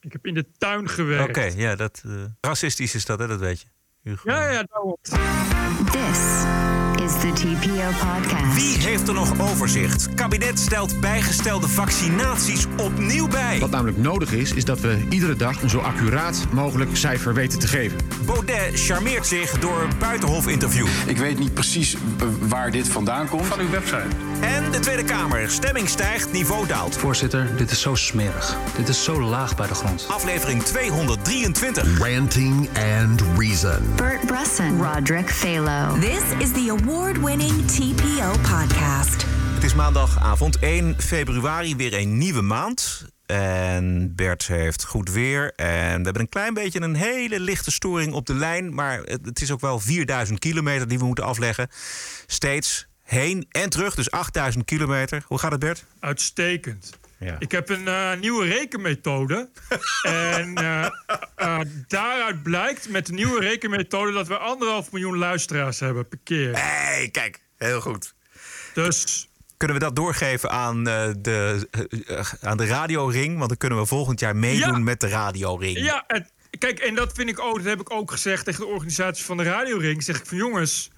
Ik heb in de tuin gewerkt. Oké, ja, dat, uh, racistisch is dat, hè? dat weet je. Hugo. Ja, ja, daarom. This is the TPO podcast. Wie heeft er nog overzicht? Kabinet stelt bijgestelde vaccinaties opnieuw bij. Wat namelijk nodig is, is dat we iedere dag een zo accuraat mogelijk cijfer weten te geven. Baudet charmeert zich door buitenhof-interview. Ik weet niet precies waar dit vandaan komt. Van uw website. En de Tweede Kamer. Stemming stijgt, niveau daalt. Voorzitter, dit is zo smerig. Dit is zo laag bij de grond. Aflevering 223. Ranting and Reason. Bert Bresson. Roderick Phalo. This is the award-winning TPO podcast. Het is maandagavond 1 februari, weer een nieuwe maand. En Bert heeft goed weer. En we hebben een klein beetje een hele lichte storing op de lijn. Maar het is ook wel 4000 kilometer die we moeten afleggen. Steeds heen en terug, dus 8000 kilometer. Hoe gaat het, Bert? Uitstekend. Ja. Ik heb een uh, nieuwe rekenmethode. en uh, uh, daaruit blijkt met de nieuwe rekenmethode dat we anderhalf miljoen luisteraars hebben per keer. hey, kijk, heel goed. Dus. Kunnen we dat doorgeven aan, de, aan de radioring? Want dan kunnen we volgend jaar meedoen met de radioring. Ja, en, kijk, en dat vind ik ook, dat heb ik ook gezegd tegen de organisatie van de radioring. Zeg ik van jongens,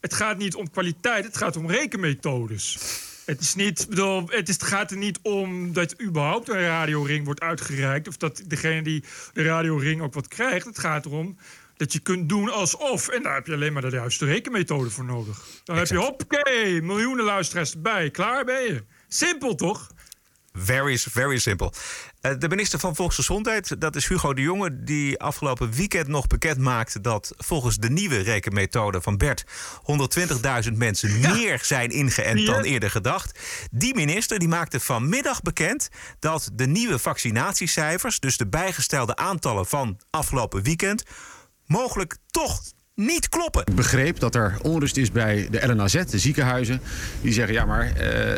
het gaat niet om kwaliteit, het gaat om rekenmethodes. Het, is niet, bedoel, het, is, het gaat er niet om dat überhaupt een radioring wordt uitgereikt... of dat degene die de radioring ook wat krijgt. Het gaat erom dat je kunt doen alsof. En daar heb je alleen maar de juiste rekenmethode voor nodig. Dan heb je, hoppakee, miljoenen luisteraars erbij. Klaar ben je. Simpel, toch? Very, very simple. Eh, de minister van Volksgezondheid, dat is Hugo de Jonge, die afgelopen weekend nog bekend maakte dat volgens de nieuwe rekenmethode van Bert 120.000 mensen meer zijn ingeënt dan eerder gedacht. Die minister die maakte vanmiddag bekend dat de nieuwe vaccinatiecijfers, dus de bijgestelde aantallen van afgelopen weekend, mogelijk toch niet kloppen. Ik begreep dat er onrust is bij de LNAZ, de ziekenhuizen. Die zeggen, ja, maar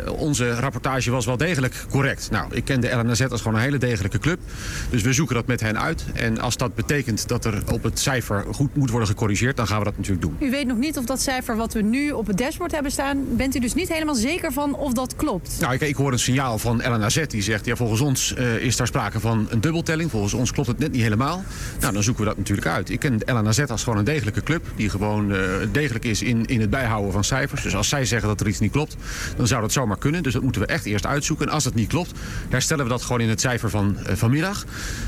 uh, onze rapportage was wel degelijk correct. Nou, ik ken de LNAZ als gewoon een hele degelijke club. Dus we zoeken dat met hen uit. En als dat betekent dat er op het cijfer goed moet worden gecorrigeerd... dan gaan we dat natuurlijk doen. U weet nog niet of dat cijfer wat we nu op het dashboard hebben staan... bent u dus niet helemaal zeker van of dat klopt? Nou, ik, ik hoor een signaal van LNAZ die zegt... ja, volgens ons uh, is daar sprake van een dubbeltelling. Volgens ons klopt het net niet helemaal. Nou, dan zoeken we dat natuurlijk uit. Ik ken de LNAZ als gewoon een degelijke club die gewoon uh, degelijk is in, in het bijhouden van cijfers. Dus als zij zeggen dat er iets niet klopt, dan zou dat zomaar kunnen. Dus dat moeten we echt eerst uitzoeken. En als het niet klopt, herstellen we dat gewoon in het cijfer van uh, vanmiddag.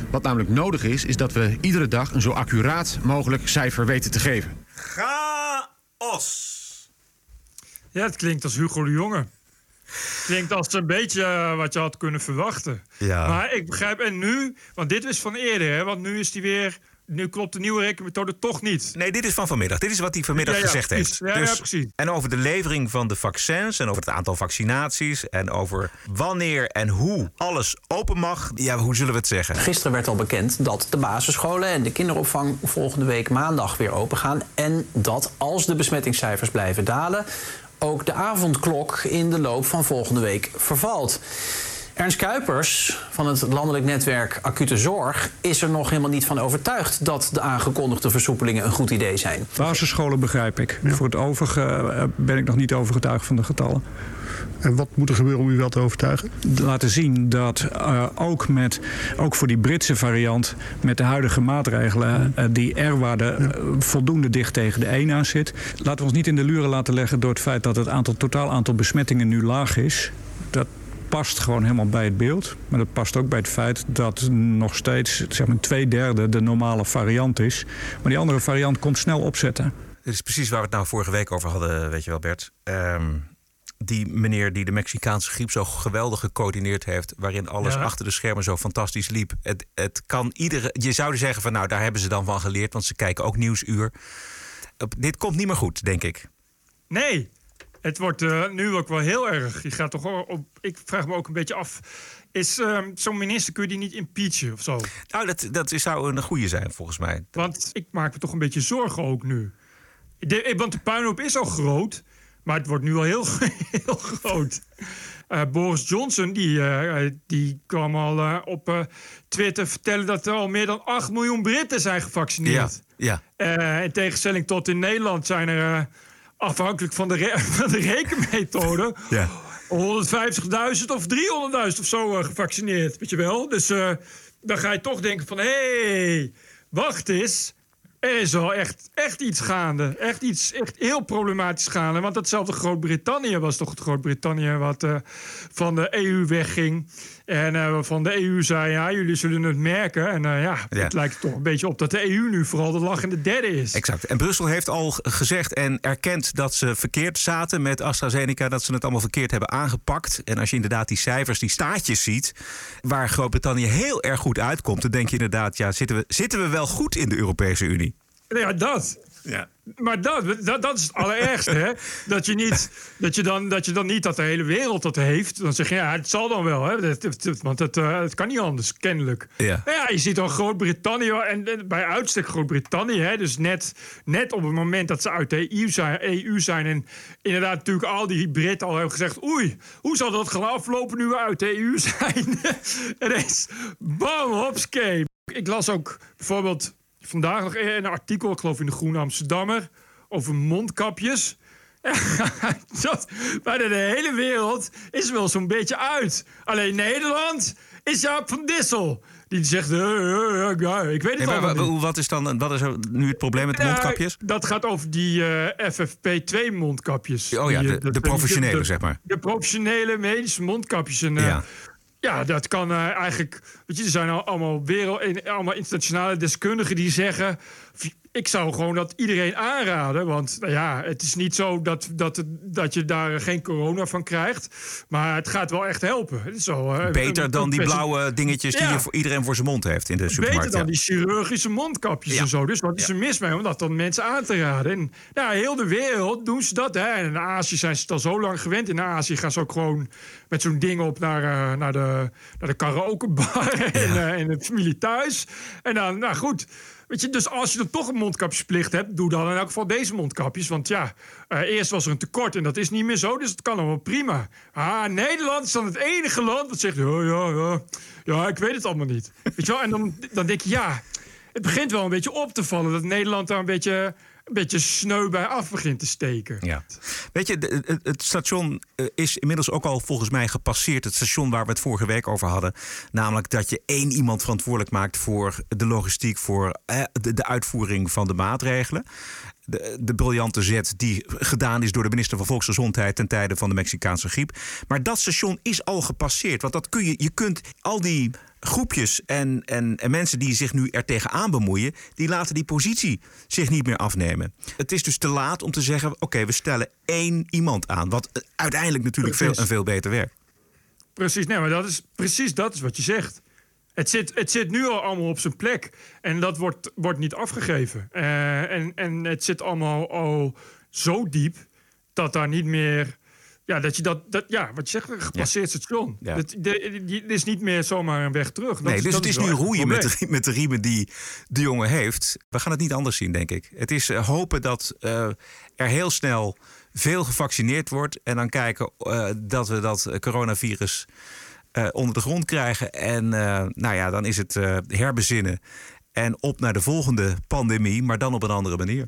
Wat namelijk nodig is, is dat we iedere dag een zo accuraat mogelijk cijfer weten te geven. Chaos! Ja, het klinkt als Hugo de Jonge. Klinkt als een beetje uh, wat je had kunnen verwachten. Ja. Maar ik begrijp, en nu, want dit is van eerder, hè, want nu is die weer nu klopt de nieuwe rekenmethode toch niet. Nee, dit is van vanmiddag. Dit is wat hij vanmiddag ja, ja, gezegd precies. heeft. Ja, dus, ja, precies. En over de levering van de vaccins en over het aantal vaccinaties en over wanneer en hoe alles open mag. Ja, hoe zullen we het zeggen? Gisteren werd al bekend dat de basisscholen en de kinderopvang volgende week maandag weer open gaan. En dat als de besmettingscijfers blijven dalen, ook de avondklok in de loop van volgende week vervalt. Ernst Kuipers van het landelijk netwerk Acute Zorg is er nog helemaal niet van overtuigd dat de aangekondigde versoepelingen een goed idee zijn. Basisscholen begrijp ik. Voor het overige eh, ben ik nog niet overgetuigd van de getallen. En wat moet er gebeuren om u wel te overtuigen? Laten zien dat uh, ook, met, ook voor die Britse variant... met de huidige maatregelen uh, die R-waarde uh, voldoende dicht tegen de 1 aan zit. Laten we ons niet in de luren laten leggen door het feit dat het aantal, totaal aantal besmettingen nu laag is. Dat past gewoon helemaal bij het beeld. Maar dat past ook bij het feit dat nog steeds zeg maar, twee derde de normale variant is. Maar die andere variant komt snel opzetten. Dit is precies waar we het nou vorige week over hadden, weet je wel, Bert. Um, die meneer die de Mexicaanse griep zo geweldig gecoördineerd heeft, waarin alles ja. achter de schermen zo fantastisch liep. Het, het kan iedere. Je zou zeggen van nou, daar hebben ze dan van geleerd, want ze kijken ook nieuwsuur. Dit komt niet meer goed, denk ik. Nee, het wordt uh, nu ook wel heel erg. Je gaat toch op, ik vraag me ook een beetje af. Is uh, zo'n minister, kun je die niet impeachen of zo? Nou, dat, dat zou een goede zijn, volgens mij. Want ik maak me toch een beetje zorgen ook nu. De, want de puinhoop is al groot, maar het wordt nu al heel, heel groot. Uh, Boris Johnson die, uh, die kwam al uh, op Twitter vertellen dat er al meer dan 8 miljoen Britten zijn gevaccineerd. Ja, ja. in tegenstelling tot in Nederland zijn er afhankelijk van de, re van de rekenmethode. Ja. 150.000 of 300.000 of zo uh, gevaccineerd, weet je wel. Dus uh, dan ga je toch denken van... hé, hey, wacht eens. Er is wel echt, echt iets gaande. Echt iets echt heel problematisch gaande. Want datzelfde Groot-Brittannië was toch het Groot-Brittannië... wat uh, van de EU wegging. En uh, van de EU zei, ja, jullie zullen het merken. En uh, ja, ja, het lijkt toch een beetje op dat de EU nu vooral de lachende derde is. Exact. En Brussel heeft al gezegd en erkend dat ze verkeerd zaten met AstraZeneca. Dat ze het allemaal verkeerd hebben aangepakt. En als je inderdaad die cijfers, die staatjes ziet... waar Groot-Brittannië heel erg goed uitkomt... dan denk je inderdaad, ja, zitten we, zitten we wel goed in de Europese Unie? Ja, dat. Ja. Maar dat, dat, dat is het allerergste, hè? Dat je, niet, dat, je dan, dat je dan niet dat de hele wereld dat heeft. Dan zeg je, ja, het zal dan wel, hè? want het, uh, het kan niet anders, kennelijk. Ja. Nou ja, je ziet dan Groot-Brittannië, en, en bij uitstek Groot-Brittannië, hè? Dus net, net op het moment dat ze uit de EU zijn, EU zijn... en inderdaad natuurlijk al die Britten al hebben gezegd... oei, hoe zal dat gaan aflopen nu we uit de EU zijn? en is bam, hopskee. Ik las ook bijvoorbeeld vandaag nog een artikel, ik geloof in de Groene Amsterdammer, over mondkapjes. dat, bij de hele wereld is wel zo'n beetje uit. Alleen Nederland is Jaap van Dissel. Die zegt, uh, uh, ja, ik weet het allemaal niet. Wat is dan wat is nu het probleem met de mondkapjes? dat gaat over die uh, FFP2-mondkapjes. Oh ja, die, de, de professionele, de, zeg maar. De professionele medische mondkapjes. En, ja. Ja, dat kan uh, eigenlijk. Weet je, er zijn al allemaal, wereld, allemaal internationale deskundigen die zeggen. Ik zou gewoon dat iedereen aanraden. Want nou ja, het is niet zo dat, dat, dat je daar geen corona van krijgt. Maar het gaat wel echt helpen. Het zo, uh, Beter dan die blauwe dingetjes die je voor iedereen voor zijn mond heeft in de supermarkt. Beter dan ja. die chirurgische mondkapjes Ja. en zo. Dus wat is er mis mee om dat dan mensen aan te raden? En nou, heel de wereld doen ze dat. Hè. En in Azië zijn ze het al zo lang gewend. In Azië gaan ze ook gewoon met zo'n ding op naar, eh, naar, de, naar de karaokebar en, eh, en de familie thuis. En dan, nou goed. Weet je, dus als je dan toch een mondkapjesplicht hebt, doe dan in elk geval deze mondkapjes. Want ja, eh, eerst was er een tekort en dat is niet meer zo, dus het kan allemaal prima. Ah, Nederland is dan het enige land dat zegt: ja, ja, ja, ja, ik weet het allemaal niet. Weet je wel? En dan, dan denk je, ja, het begint wel een beetje op te vallen dat Nederland daar een beetje, een beetje sneu bij af begint te steken. Ja. Weet je, het, station eh, is inmiddels ook al volgens mij gepasseerd. Het station waar we het vorige week over hadden. Namelijk dat je één iemand verantwoordelijk maakt voor de logistiek, voor eh, de, de uitvoering van de maatregelen. De, de briljante zet die gedaan is door de minister van Volksgezondheid ten tijde van de Mexicaanse griep. Maar dat station is al gepasseerd. Want dat kun je, je kunt al die groepjes en, en, en mensen die zich nu er tegenaan bemoeien, die laten die positie zich niet meer afnemen. Het is dus te laat om te zeggen: oké, we stellen één iemand aan. Wat uiteindelijk natuurlijk veel, een veel beter werkt. Precies, nee, maar dat is precies dat is wat je zegt. Het zit, het zit nu al allemaal op zijn plek. En dat wordt, wordt niet afgegeven. Eh, en, en het zit allemaal al zo diep dat daar niet meer. Ja, dat je dat, dat ja, wat je zegt, gepasseerd station. Ja. Die- er is niet meer zomaar een weg terug. Dat nee, dus het is nu roeien met de, met de riemen die de jongen heeft. We gaan het niet anders zien, denk ik. Het is eh, hopen dat eh, er heel snel veel gevaccineerd wordt. En dan kijken eh, dat we dat coronavirus onder de grond krijgen. En nou ja, dan is het herbezinnen. En op naar de volgende pandemie, maar dan op een andere manier.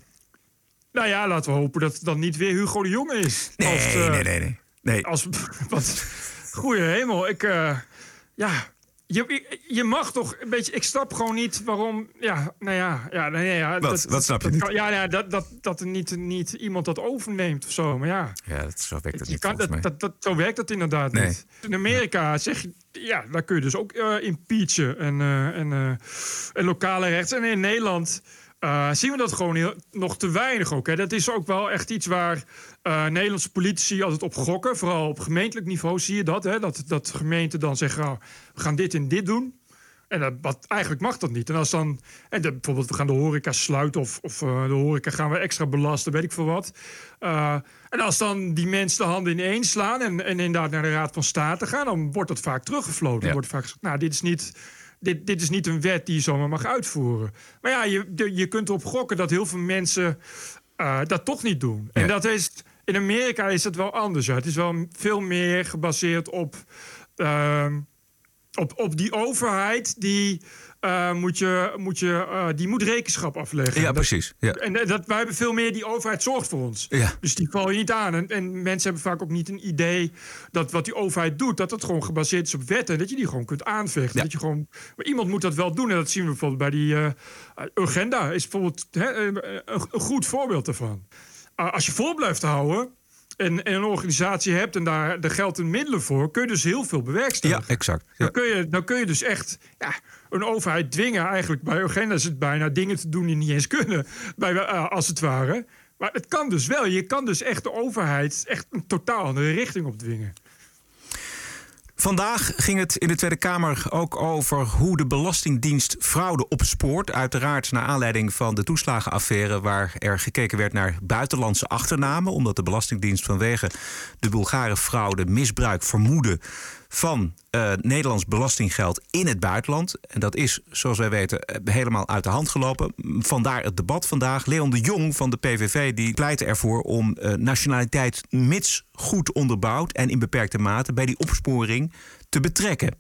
Nou ja, laten we hopen dat het dan niet weer Hugo de Jonge is. Nee, Als, eh, nee, nee, nee. nee. Als, wat, goeie hemel. Ik, eh, ja, je, je mag toch een beetje... Ik snap gewoon niet waarom... Ja, nou ja. ja, nee, ja Wat? Wat snap je dat niet? ja, ja, dat, dat, dat er niet, niet iemand dat overneemt of zo. Maar ja, Ja, dat, zo werkt het je niet kan, dat, dat, dat, zo werkt dat inderdaad Nee. niet. In Amerika zeg je... Ja, daar kun je dus ook eh, impeachen. En, en, en lokale rechts. En in Nederland... eh, zien we dat gewoon heel, nog te weinig ook. Hè. Dat is ook wel echt iets waar eh, Nederlandse politici altijd op gokken. Vooral op gemeentelijk niveau zie je dat. Hè. Dat, dat gemeenten dan zeggen, oh, we gaan dit en dit doen. En dat, wat, eigenlijk mag dat niet. En als dan, en de, bijvoorbeeld, we gaan de horeca sluiten of, of eh, de horeca gaan we extra belasten, weet ik veel wat. En als dan die mensen de handen ineen slaan en, en inderdaad naar de Raad van State gaan, dan wordt dat vaak teruggefloten. Dan Ja. wordt vaak gezegd, nou, dit is niet. Dit, dit is niet een wet die je zomaar mag uitvoeren. Maar ja, je, je kunt erop gokken dat heel veel mensen eh, dat toch niet doen. En dat is, in Amerika is het wel anders. Ja. Het is wel veel meer gebaseerd op ehm, op, op die overheid die. Eh, moet je, moet je, eh, die moet rekenschap afleggen. Ja, Dat- precies. Ja. En eh, dat, wij hebben veel meer, die overheid zorgt voor ons. Ja. Dus die val je niet aan. En, en mensen hebben vaak ook niet een idee dat wat die overheid doet, dat dat gewoon gebaseerd is op wetten. En dat je die gewoon kunt aanvechten. Dat je gewoon, maar iemand moet dat wel doen. En dat zien we bijvoorbeeld bij die eh Urgenda. Is bijvoorbeeld hè, een, een, goed voorbeeld daarvan. Uh, als je vol blijft houden. En, en een organisatie hebt en daar er geldt een middelen voor, kun je dus heel veel bewerkstelligen. Ja, exact. Ja. Dan, kun je, dan kun je dus echt ja, een overheid dwingen. Eigenlijk bij Urgenda is het bijna dingen te doen die niet eens kunnen. Bij, eh, als het ware. Maar het kan dus wel. Je kan dus echt de overheid echt een totaal andere richting opdwingen. Vandaag ging het in de Tweede Kamer ook over hoe de Belastingdienst fraude opspoort. Uiteraard naar aanleiding van de toeslagenaffaire, waar er gekeken werd naar buitenlandse achternamen. Omdat de Belastingdienst vanwege de Bulgare fraude misbruik vermoedde van eh, Nederlands belastinggeld in het buitenland. En dat is, zoals wij weten, eh, helemaal uit de hand gelopen. Vandaar het debat vandaag. Leon de Jong van de PVV die pleitte ervoor om eh, nationaliteit mits goed onderbouwd en in beperkte mate bij die opsporing te betrekken.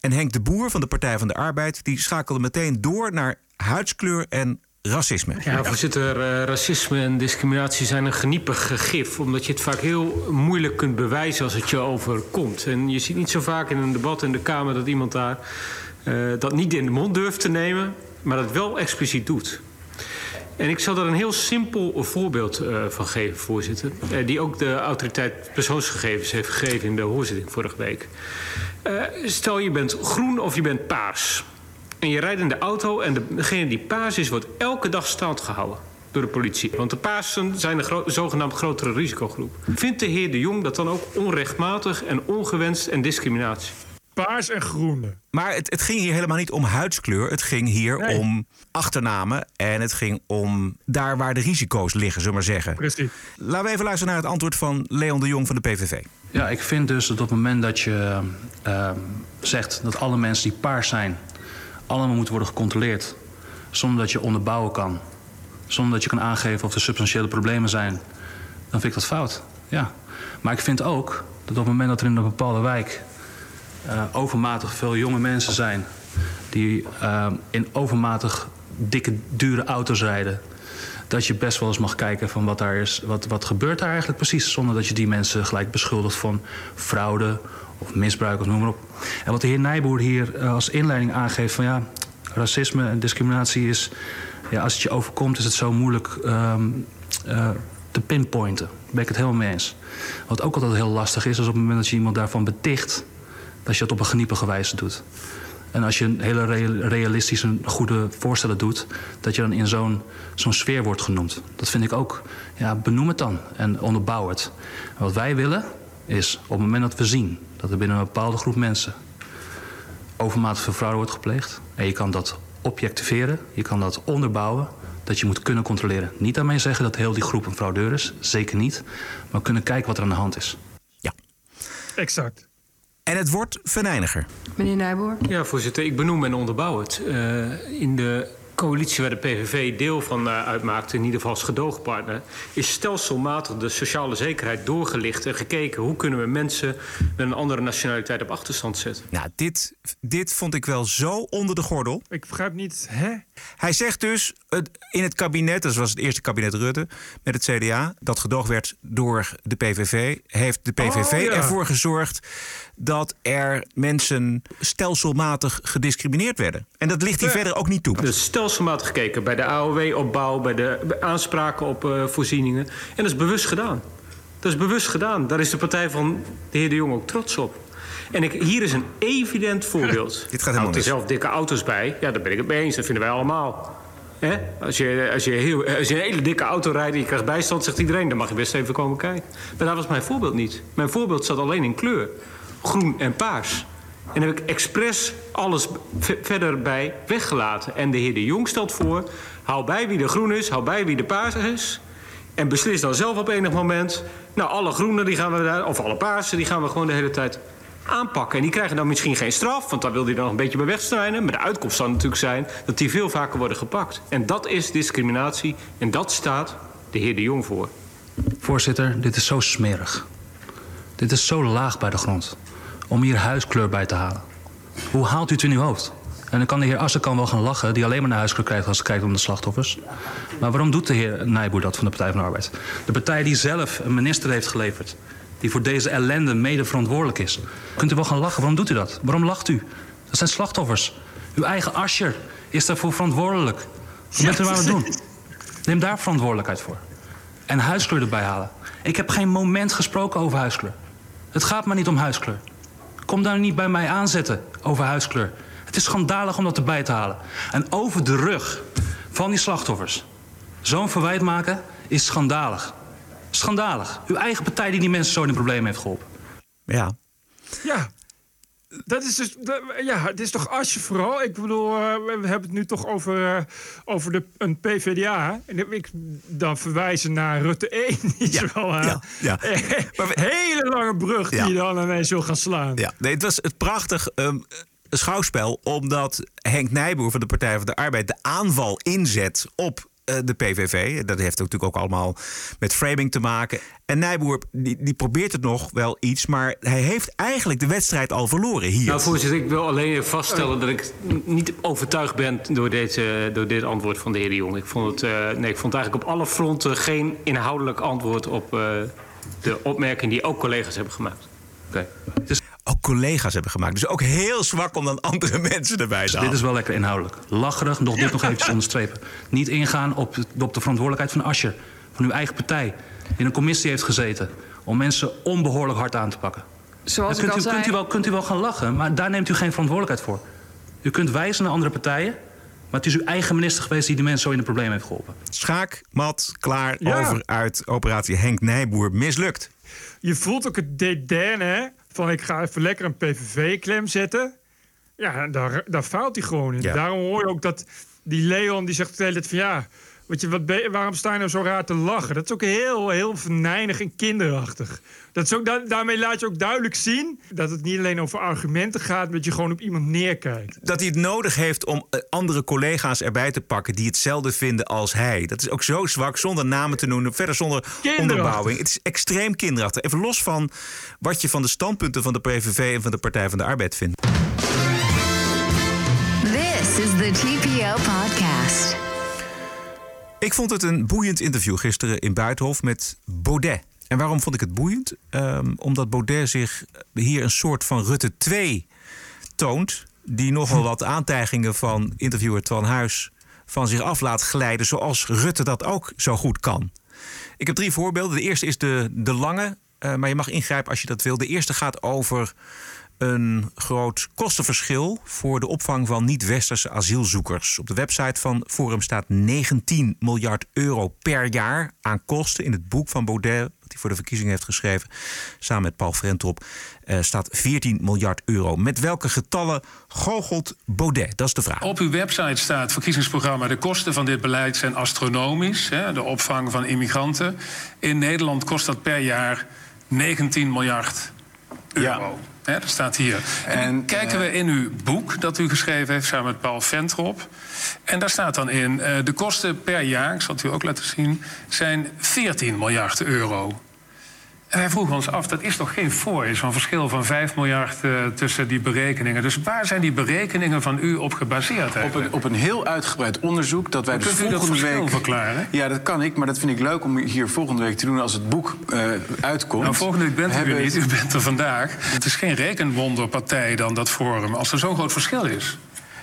En Henk de Boer van de Partij van de Arbeid die schakelde meteen door naar huidskleur en racisme. Ja, voorzitter, eh, racisme en discriminatie zijn een geniepig gif. Omdat je het vaak heel moeilijk kunt bewijzen als het je overkomt. En je ziet niet zo vaak in een debat in de Kamer dat iemand daar eh, dat niet in de mond durft te nemen, maar dat wel expliciet doet. En ik zal daar een heel simpel voorbeeld eh, van geven, voorzitter. Die ook de autoriteit persoonsgegevens heeft gegeven in de hoorzitting vorige week. Stel je bent groen of je bent paars. En je rijdt in de auto en de- degene die paars is, wordt elke dag staand gehouden door de politie. Want de paarsen zijn een gro- zogenaamd grotere risicogroep. Vindt de heer De Jong dat dan ook onrechtmatig en ongewenst en discriminatie? Paars en groene. Maar het, het ging hier helemaal niet om huidskleur. Het ging hier Nee. om achternamen. En het ging om daar waar de risico's liggen, zullen we maar zeggen. Precies. Laten we even luisteren naar het antwoord van Leon de Jong van de PVV. Ja, ik vind dus dat op het moment dat je eh, zegt dat alle mensen die paars zijn, allemaal moeten worden gecontroleerd. Zonder dat je onderbouwen kan. Zonder dat je kan aangeven of er substantiële problemen zijn. Dan vind ik dat fout. Ja. Maar ik vind ook dat op het moment dat er in een bepaalde wijk eh, overmatig veel jonge mensen zijn. die eh, in overmatig dikke, dure auto's rijden. dat je best wel eens mag kijken van wat daar is. Wat, wat gebeurt daar eigenlijk precies? Zonder dat je die mensen gelijk beschuldigt van fraude of misbruik of noem maar op. En wat de heer Nijboer hier eh, als inleiding aangeeft van ja, racisme en discriminatie is. Ja, als het je overkomt, is het zo moeilijk ehm, eh, te pinpointen. Daar ben ik het helemaal mee eens. Wat ook altijd heel lastig is, is op het moment dat je iemand daarvan beticht, dat je dat op een geniepige wijze doet. En als je een hele rea- realistische, goede voorstellen doet, dat je dan in zo'n zo'n sfeer wordt genoemd. Dat vind ik ook. Ja, benoem het dan en onderbouw het. Wat wij willen is, op het moment dat we zien dat er binnen een bepaalde groep mensen overmatig veel fraude wordt gepleegd, en je kan dat objectiveren, je kan dat onderbouwen, dat je moet kunnen controleren. Niet daarmee zeggen dat heel die groep een fraudeur is, zeker niet, maar kunnen kijken wat er aan de hand is. Exact. En het wordt venijniger. Meneer Nijboer? Ja, voorzitter, ik benoem en onderbouw het. Eh, in de coalitie waar de PVV deel van eh, uitmaakte, in ieder geval als gedoogpartner, is stelselmatig de sociale zekerheid doorgelicht en gekeken hoe kunnen we mensen met een andere nationaliteit op achterstand zetten. Nou, dit, dit vond ik wel zo onder de gordel. Ik begrijp niet, hè? Hij zegt dus het, in het kabinet, dat was het eerste kabinet Rutte met het CDA, dat gedoogd werd door de PVV, heeft de PVV Oh, ja. ervoor gezorgd dat er mensen stelselmatig gediscrimineerd werden. En dat ligt hier Ja. verder ook niet toe. Dus stelselmatig gekeken bij de AOW-opbouw, bij de aanspraken op eh, voorzieningen. En dat is bewust gedaan. Dat is bewust gedaan. Daar is de partij van de heer De Jong ook trots op. En ik, hier is een evident voorbeeld. Dit gaat helemaal er zelf dikke auto's bij. Ja, daar ben ik het mee eens. Dat vinden wij allemaal. Hè? Als, je, als, je heel, als je een hele dikke auto rijdt en je krijgt bijstand, zegt iedereen... dan mag je best even komen kijken. Maar daar was mijn voorbeeld niet. Mijn voorbeeld zat alleen in kleur. Groen en paars. En daar heb ik expres alles verder bij weggelaten. En de heer De Jong stelt voor... hou bij wie de groen is, hou bij wie de paars is... en beslis dan zelf op enig moment... nou, alle groenen die gaan we daar, of alle paarsen... die gaan we gewoon de hele tijd aanpakken. En die krijgen dan misschien geen straf... want daar wil hij dan nog een beetje bij wegstrijden. Maar de uitkomst zal natuurlijk zijn... dat die veel vaker worden gepakt. En dat is discriminatie. En dat staat de heer De Jong voor. Voorzitter, dit is zo smerig. Dit is zo laag bij de grond. Om hier huiskleur bij te halen. Hoe haalt u het in uw hoofd? En dan kan de heer Assen kan wel gaan lachen, die alleen maar naar huiskleur krijgt als het kijkt om de slachtoffers. Maar waarom doet de heer Nijboer dat van de Partij van de Arbeid? De partij die zelf een minister heeft geleverd, die voor deze ellende mede verantwoordelijk is. Kunt u wel gaan lachen? Waarom doet u dat? Waarom lacht u? Dat zijn slachtoffers. Uw eigen Ascher is daarvoor verantwoordelijk. Wat bent u aan het doen? Neem daar verantwoordelijkheid voor. En huiskleur erbij halen. Ik heb geen moment gesproken over huiskleur. Het gaat maar niet om huiskleur. Kom daar niet bij mij aanzetten over huiskleur. Het is schandalig om dat erbij te halen. En over de rug van die slachtoffers zo'n verwijt maken is schandalig. Schandalig. Uw eigen partij die die mensen zo in een probleem heeft geholpen. Ja. Ja. Dat is dus, dat- ja, het is toch als je vooral. Ik bedoel, eh, we hebben het nu toch over, eh, over de, een PvdA. En ik dan verwijzen naar Rutte 1. Is wel eh, ja, ja. hele lange brug die je dan ineens wil gaan slaan. Ja, nee, het was het prachtig ehm, schouwspel omdat Henk Nijboer van de Partij van de Arbeid de aanval inzet op de PVV. Dat heeft natuurlijk ook allemaal met framing te maken. En Nijboer die, die probeert het nog wel iets, maar hij heeft eigenlijk de wedstrijd al verloren hier. Nou, voorzitter, ik wil alleen even vaststellen dat ik niet overtuigd ben door, deze, door dit antwoord van de heer de Jong. Ik vond, het, eh, nee, ik vond eigenlijk op alle fronten geen inhoudelijk antwoord op eh, de opmerking die ook collega's hebben gemaakt. Oké. Ook collega's hebben gemaakt. Dus ook heel zwak om dan andere mensen erbij te halen. Dit is wel lekker inhoudelijk. Lacherig, nog dit nog eventjes onderstrepen. Niet ingaan op, op de verantwoordelijkheid van Ascher, van uw eigen partij. Die in een commissie heeft gezeten om mensen onbehoorlijk hard aan te pakken. Zoals ik kunt, al u, kunt, u wel, kunt u wel gaan lachen, maar daar neemt u geen verantwoordelijkheid voor. U kunt wijzen naar andere partijen, maar het is uw eigen minister geweest die die mensen zo in een probleem heeft geholpen. Schaak, mat, klaar, Ja. over uit operatie Henk Nijboer mislukt. Je voelt ook het dédain, hè? Van ik ga even lekker een PVV-klem zetten. Ja, daar, daar faalt hij gewoon in. Ja. Daarom hoor je ook dat die Leon die zegt tijd van ja. Weet je, wat waarom sta je nou zo raar te lachen? Dat is ook heel, heel venijnig en kinderachtig. Dat is ook, da- daarmee laat je ook duidelijk zien dat het niet alleen over argumenten gaat, maar dat je gewoon op iemand neerkijkt. Dat hij het nodig heeft om eh, andere collega's erbij te pakken die hetzelfde vinden als hij. Dat is ook zo zwak, zonder namen te noemen, verder zonder onderbouwing. Het is extreem kinderachtig. Even los van wat je van de standpunten van de PVV en van de Partij van de Arbeid vindt. This is the TPO podcast. Ik vond het een boeiend interview gisteren in Buitenhof met Baudet. En waarom vond ik het boeiend? Ehm, omdat Baudet zich hier een soort van Rutte 2 toont. Die nogal wat aantijgingen van interviewer Twan Huis van zich af laat glijden. Zoals Rutte dat ook zo goed kan. Ik heb drie voorbeelden. De eerste is de, de lange, eh, maar je mag ingrijpen als je dat wil. De eerste gaat over een groot kostenverschil voor de opvang van niet-westerse asielzoekers. Op de website van Forum staat 19 miljard euro per jaar aan kosten. In het boek van Baudet, wat hij voor de verkiezingen heeft geschreven, samen met Paul Frentrop, eh, staat 14 miljard euro. Met welke getallen goochelt Baudet? Dat is de vraag. Op uw website staat verkiezingsprogramma... de kosten van dit beleid zijn astronomisch. Hè, de opvang van immigranten. In Nederland kost dat per jaar 19 miljard euro. Hè, dat staat hier. En, kijken we in uw boek dat u geschreven heeft... samen met Paul Ventrop. En daar staat dan in... eh, de kosten per jaar, ik zal het u ook laten zien... zijn 14 miljard euro. En wij vroegen ons af, dat is toch geen voor, zo'n verschil van 5 miljard eh, tussen die berekeningen. Dus waar zijn die berekeningen van u op gebaseerd Op een, op een heel uitgebreid onderzoek dat wij dus kunt u dat volgende verschil week... verklaren? Ja, dat kan ik, maar dat vind ik leuk om hier volgende week te doen als het boek eh, uitkomt. Nou, volgende week bent u Hebben- niet, u bent er vandaag. Het is geen rekenwonderpartij dan, dat forum, als er zo'n groot verschil is.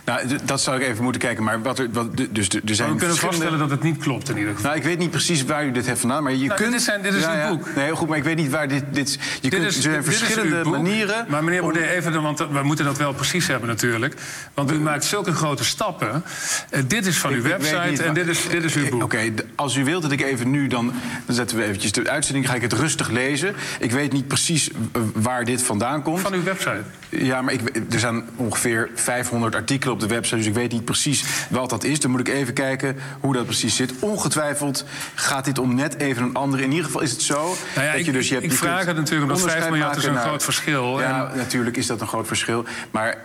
Nou, dat zou ik even moeten kijken. Maar wat er, wat, dus er zijn Maar we kunnen verschillende- vaststellen dat het niet klopt in ieder geval. Nou, ik weet niet precies waar u dit heeft vandaan, maar je Nou, kunt... dit is zijn- dit is ja, uw ja. boek. Nee, goed, maar ik weet niet waar dit... dit je Dit kunt, is- er zijn verschillende boek. manieren... Maar meneer Baudet, even, want we moeten dat wel precies hebben natuurlijk. Want u maakt zulke grote stappen. Eh, dit is van uw website niet en dit is, dit is uw boek. Oké, als u wilt dat ik even nu dan... dan zetten we eventjes de uitzending, ga ik het rustig lezen. Ik weet niet precies eh, waar dit vandaan komt. Van uw website? Ja, maar ik, er zijn ongeveer 500 artikelen op de website, dus ik weet niet precies wat dat is. Dan moet ik even kijken hoe dat precies zit. Ongetwijfeld gaat dit om net even een andere. In ieder geval is het zo Nou ja, dat ik- je dus... Je ik hebt, je vraag het natuurlijk, omdat 5 onderscheid miljard is een naar- groot verschil. Ja, En- natuurlijk is dat een groot verschil. Maar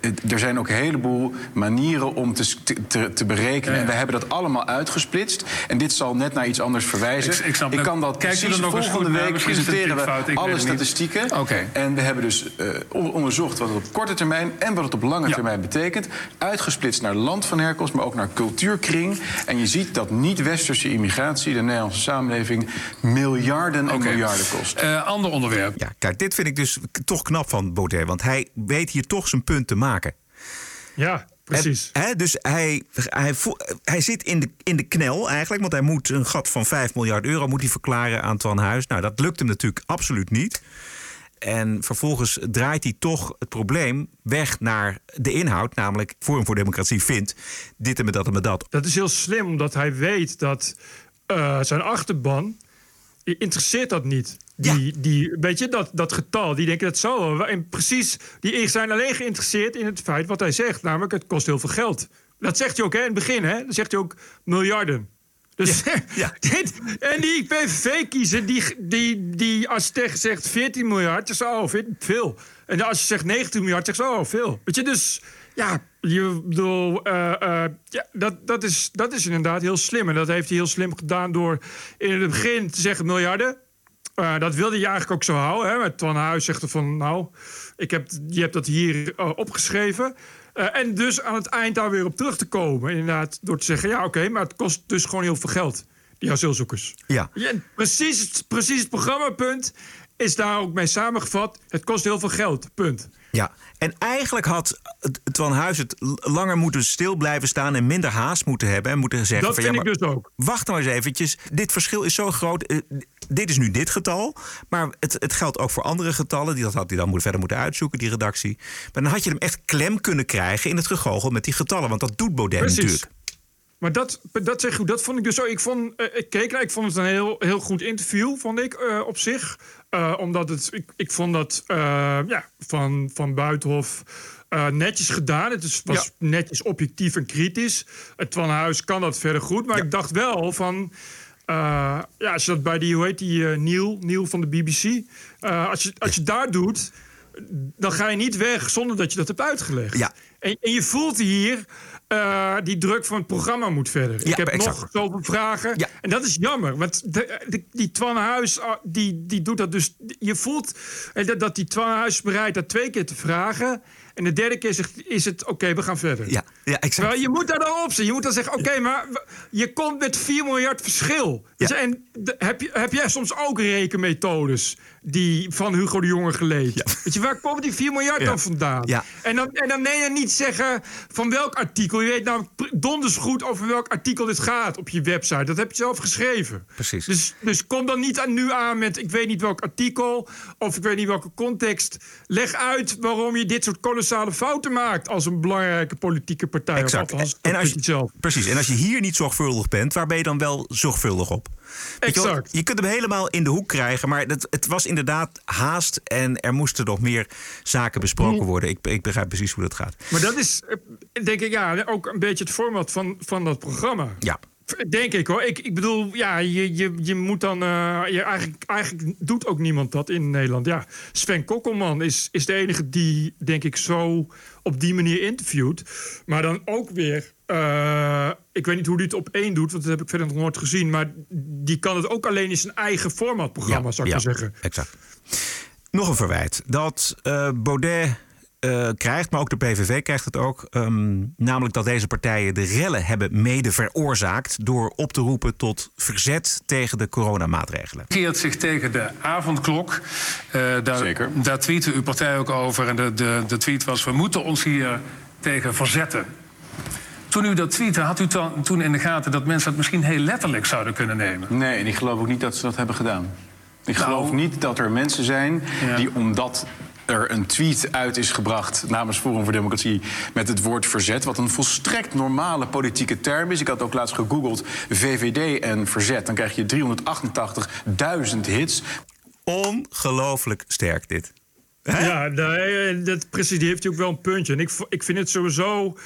eh, er zijn ook een heleboel manieren om te, te, berekenen. Ja. En we hebben dat allemaal uitgesplitst. En dit zal net naar iets anders verwijzen. Ik- ik snap kan dat er precies nog eens volgende naar? week een presenteren we ik alle statistieken. Oké. En we hebben dus eh, on- onderzocht wat het op korte termijn en wat het op lange termijn betekent. Uitgesplitst naar land van herkomst, maar ook naar cultuurkring. En je ziet dat niet-westerse immigratie, de Nederlandse samenleving, miljarden en miljarden kost. Eh, ander onderwerp. Ja, kijk, dit vind ik dus toch knap van Baudet. Want hij weet hier toch zijn punt te maken. Ja, precies. Dus hij, hij, hij zit in de, in de knel eigenlijk. Want hij moet een gat van 5 miljard euro moet hij verklaren aan Twan Huis. Nou, dat lukt hem natuurlijk absoluut niet. En vervolgens draait hij toch het probleem weg naar de inhoud. Namelijk Forum voor Democratie vindt dit en met dat en met dat. Dat is heel slim, omdat hij weet dat eh, zijn achterban interesseert dat niet. Die, die, weet je, dat, dat getal, die denken dat zo. En precies, die zijn alleen geïnteresseerd in het feit wat hij zegt. Namelijk, het kost heel veel geld. Dat zegt hij ook hè, in het begin, hè? Dan zegt hij ook miljarden. Dus, dit, en die PVV-kiezer, die, die, die als je tegen zegt 14 miljard, zegt ze, oh, veel. En als je zegt 19 miljard, zegt ze, oh, veel. Weet je, dus ja, je bedoel, eh, eh, ja, dat, dat, is, dat is inderdaad heel slim. En dat heeft hij heel slim gedaan door in het begin te zeggen miljarden. Eh, dat wilde je eigenlijk ook zo houden. Hè? Met Twan Huis zegt er van, nou, ik heb, je hebt dat hier opgeschreven. Eh, en dus aan het eind daar weer op terug te komen. Inderdaad, door te zeggen, ja, oké, maar het kost dus gewoon heel veel geld. Die asielzoekers. Ja. Ja, precies, het- precies het programmapunt is daar ook mee samengevat. Het kost heel veel geld, punt. Ja, en eigenlijk had het- Twan Huis het langer moeten stil blijven staan en minder haast moeten hebben. En moeten zeggen Dat van ja, vind maar ik dus ook. wacht nou eens eventjes. Dit verschil is zo groot. eh, dit is nu dit getal. Maar het, het geldt ook voor andere getallen. Die dat had hij dan moet, verder moeten uitzoeken, die redactie. Maar dan had je hem echt klem kunnen krijgen in het gegogel met die getallen. Want dat doet Baudet Precies. natuurlijk. Maar dat, dat zeg goed, dat vond ik dus zo. Ik, vond, eh, ik keek naar, ik vond het een heel, heel goed interview, vond ik eh, op zich. Eh, omdat het, ik, ik vond dat ja, van, van Buitenhof netjes gedaan. Het is, was netjes objectief en kritisch. Het Twan Huis kan dat verder goed. Maar ik dacht wel van. Eh, ja, als je dat bij die, hoe heet die, eh, Neil, Neil van de BBC. eh, als, je, als je daar doet, dan ga je niet weg zonder dat je dat hebt uitgelegd. Ja. En, en je voelt hier, die druk van het programma moet verder. Ja, ik heb exact. nog zoveel vragen. En dat is jammer, want de, de- die Twan Huis, ah, die, die doet dat dus... Je voelt dat, dat die Twan Huis is bereid dat twee keer te vragen... En de derde keer zegt, is het oké, we gaan verder. Ja, ja exact. Terwijl je moet daar dan op zijn. Je moet dan zeggen, oké, maar je komt met 4 miljard verschil. Dus en de- heb, je, heb jij soms ook rekenmethodes die van Hugo de Jonge gelezen? Weet je, waar komt die 4 miljard Ja. dan vandaan? En dan, en dan nee, je niet zeggen van welk artikel. Je weet nou donders goed over welk artikel dit gaat op je website. Dat heb je zelf geschreven. Precies. Dus, dus kom dan niet aan, nu aan met ik weet niet welk artikel of ik weet niet welke context. Leg uit waarom je dit soort kolossale fouten maakt als een belangrijke politieke partij. Exact. dat En als je, zelf. Precies. En als je hier niet zorgvuldig bent, waar ben je dan wel zorgvuldig op? Je Exact. Je, kunt hem helemaal in de hoek krijgen, maar het, het was inderdaad haast en er moesten nog meer zaken besproken worden. Ik, ik begrijp precies hoe dat gaat. Maar dat is, eh, denk ik, ja, ook een beetje het format van, van dat programma. Ja. Denk ik hoor. Ik, ik bedoel, ja, je, je, je moet dan. eh, je eigenlijk, eigenlijk doet ook niemand dat in Nederland. Ja, Sven Kokkelman is, is de enige die, denk ik, zo op die manier interviewt. Maar dan ook weer. eh, ik weet niet hoe die het op één doet, want dat heb ik verder nog nooit gezien. Maar die kan het ook alleen in zijn eigen formatprogramma, zou ik ja, maar zeggen. Exact. Nog een verwijt. Dat eh, Baudet eh, krijgt, maar ook de PVV krijgt het ook. ehm, namelijk dat deze partijen de rellen hebben mede veroorzaakt... door op te roepen tot verzet tegen de coronamaatregelen. keert zich tegen de avondklok. Eh, daar, daar tweette uw partij ook over. En de, de, de tweet was: We moeten ons hier tegen verzetten. Toen u dat tweette, had u toen in de gaten dat mensen het misschien heel letterlijk zouden kunnen nemen? Nee, en ik geloof ook niet dat ze dat hebben gedaan. Ik Nou. geloof niet dat er mensen zijn die omdat er een tweet uit is gebracht namens Forum voor Democratie met het woord verzet, wat een volstrekt normale politieke term is. Ik had ook laatst gegoogeld VVD en verzet. Dan krijg je 388.000 hits. Ongelooflijk sterk dit. Ja, nee, dat, precies, die heeft hij ook wel een puntje. En ik, ik vind het sowieso...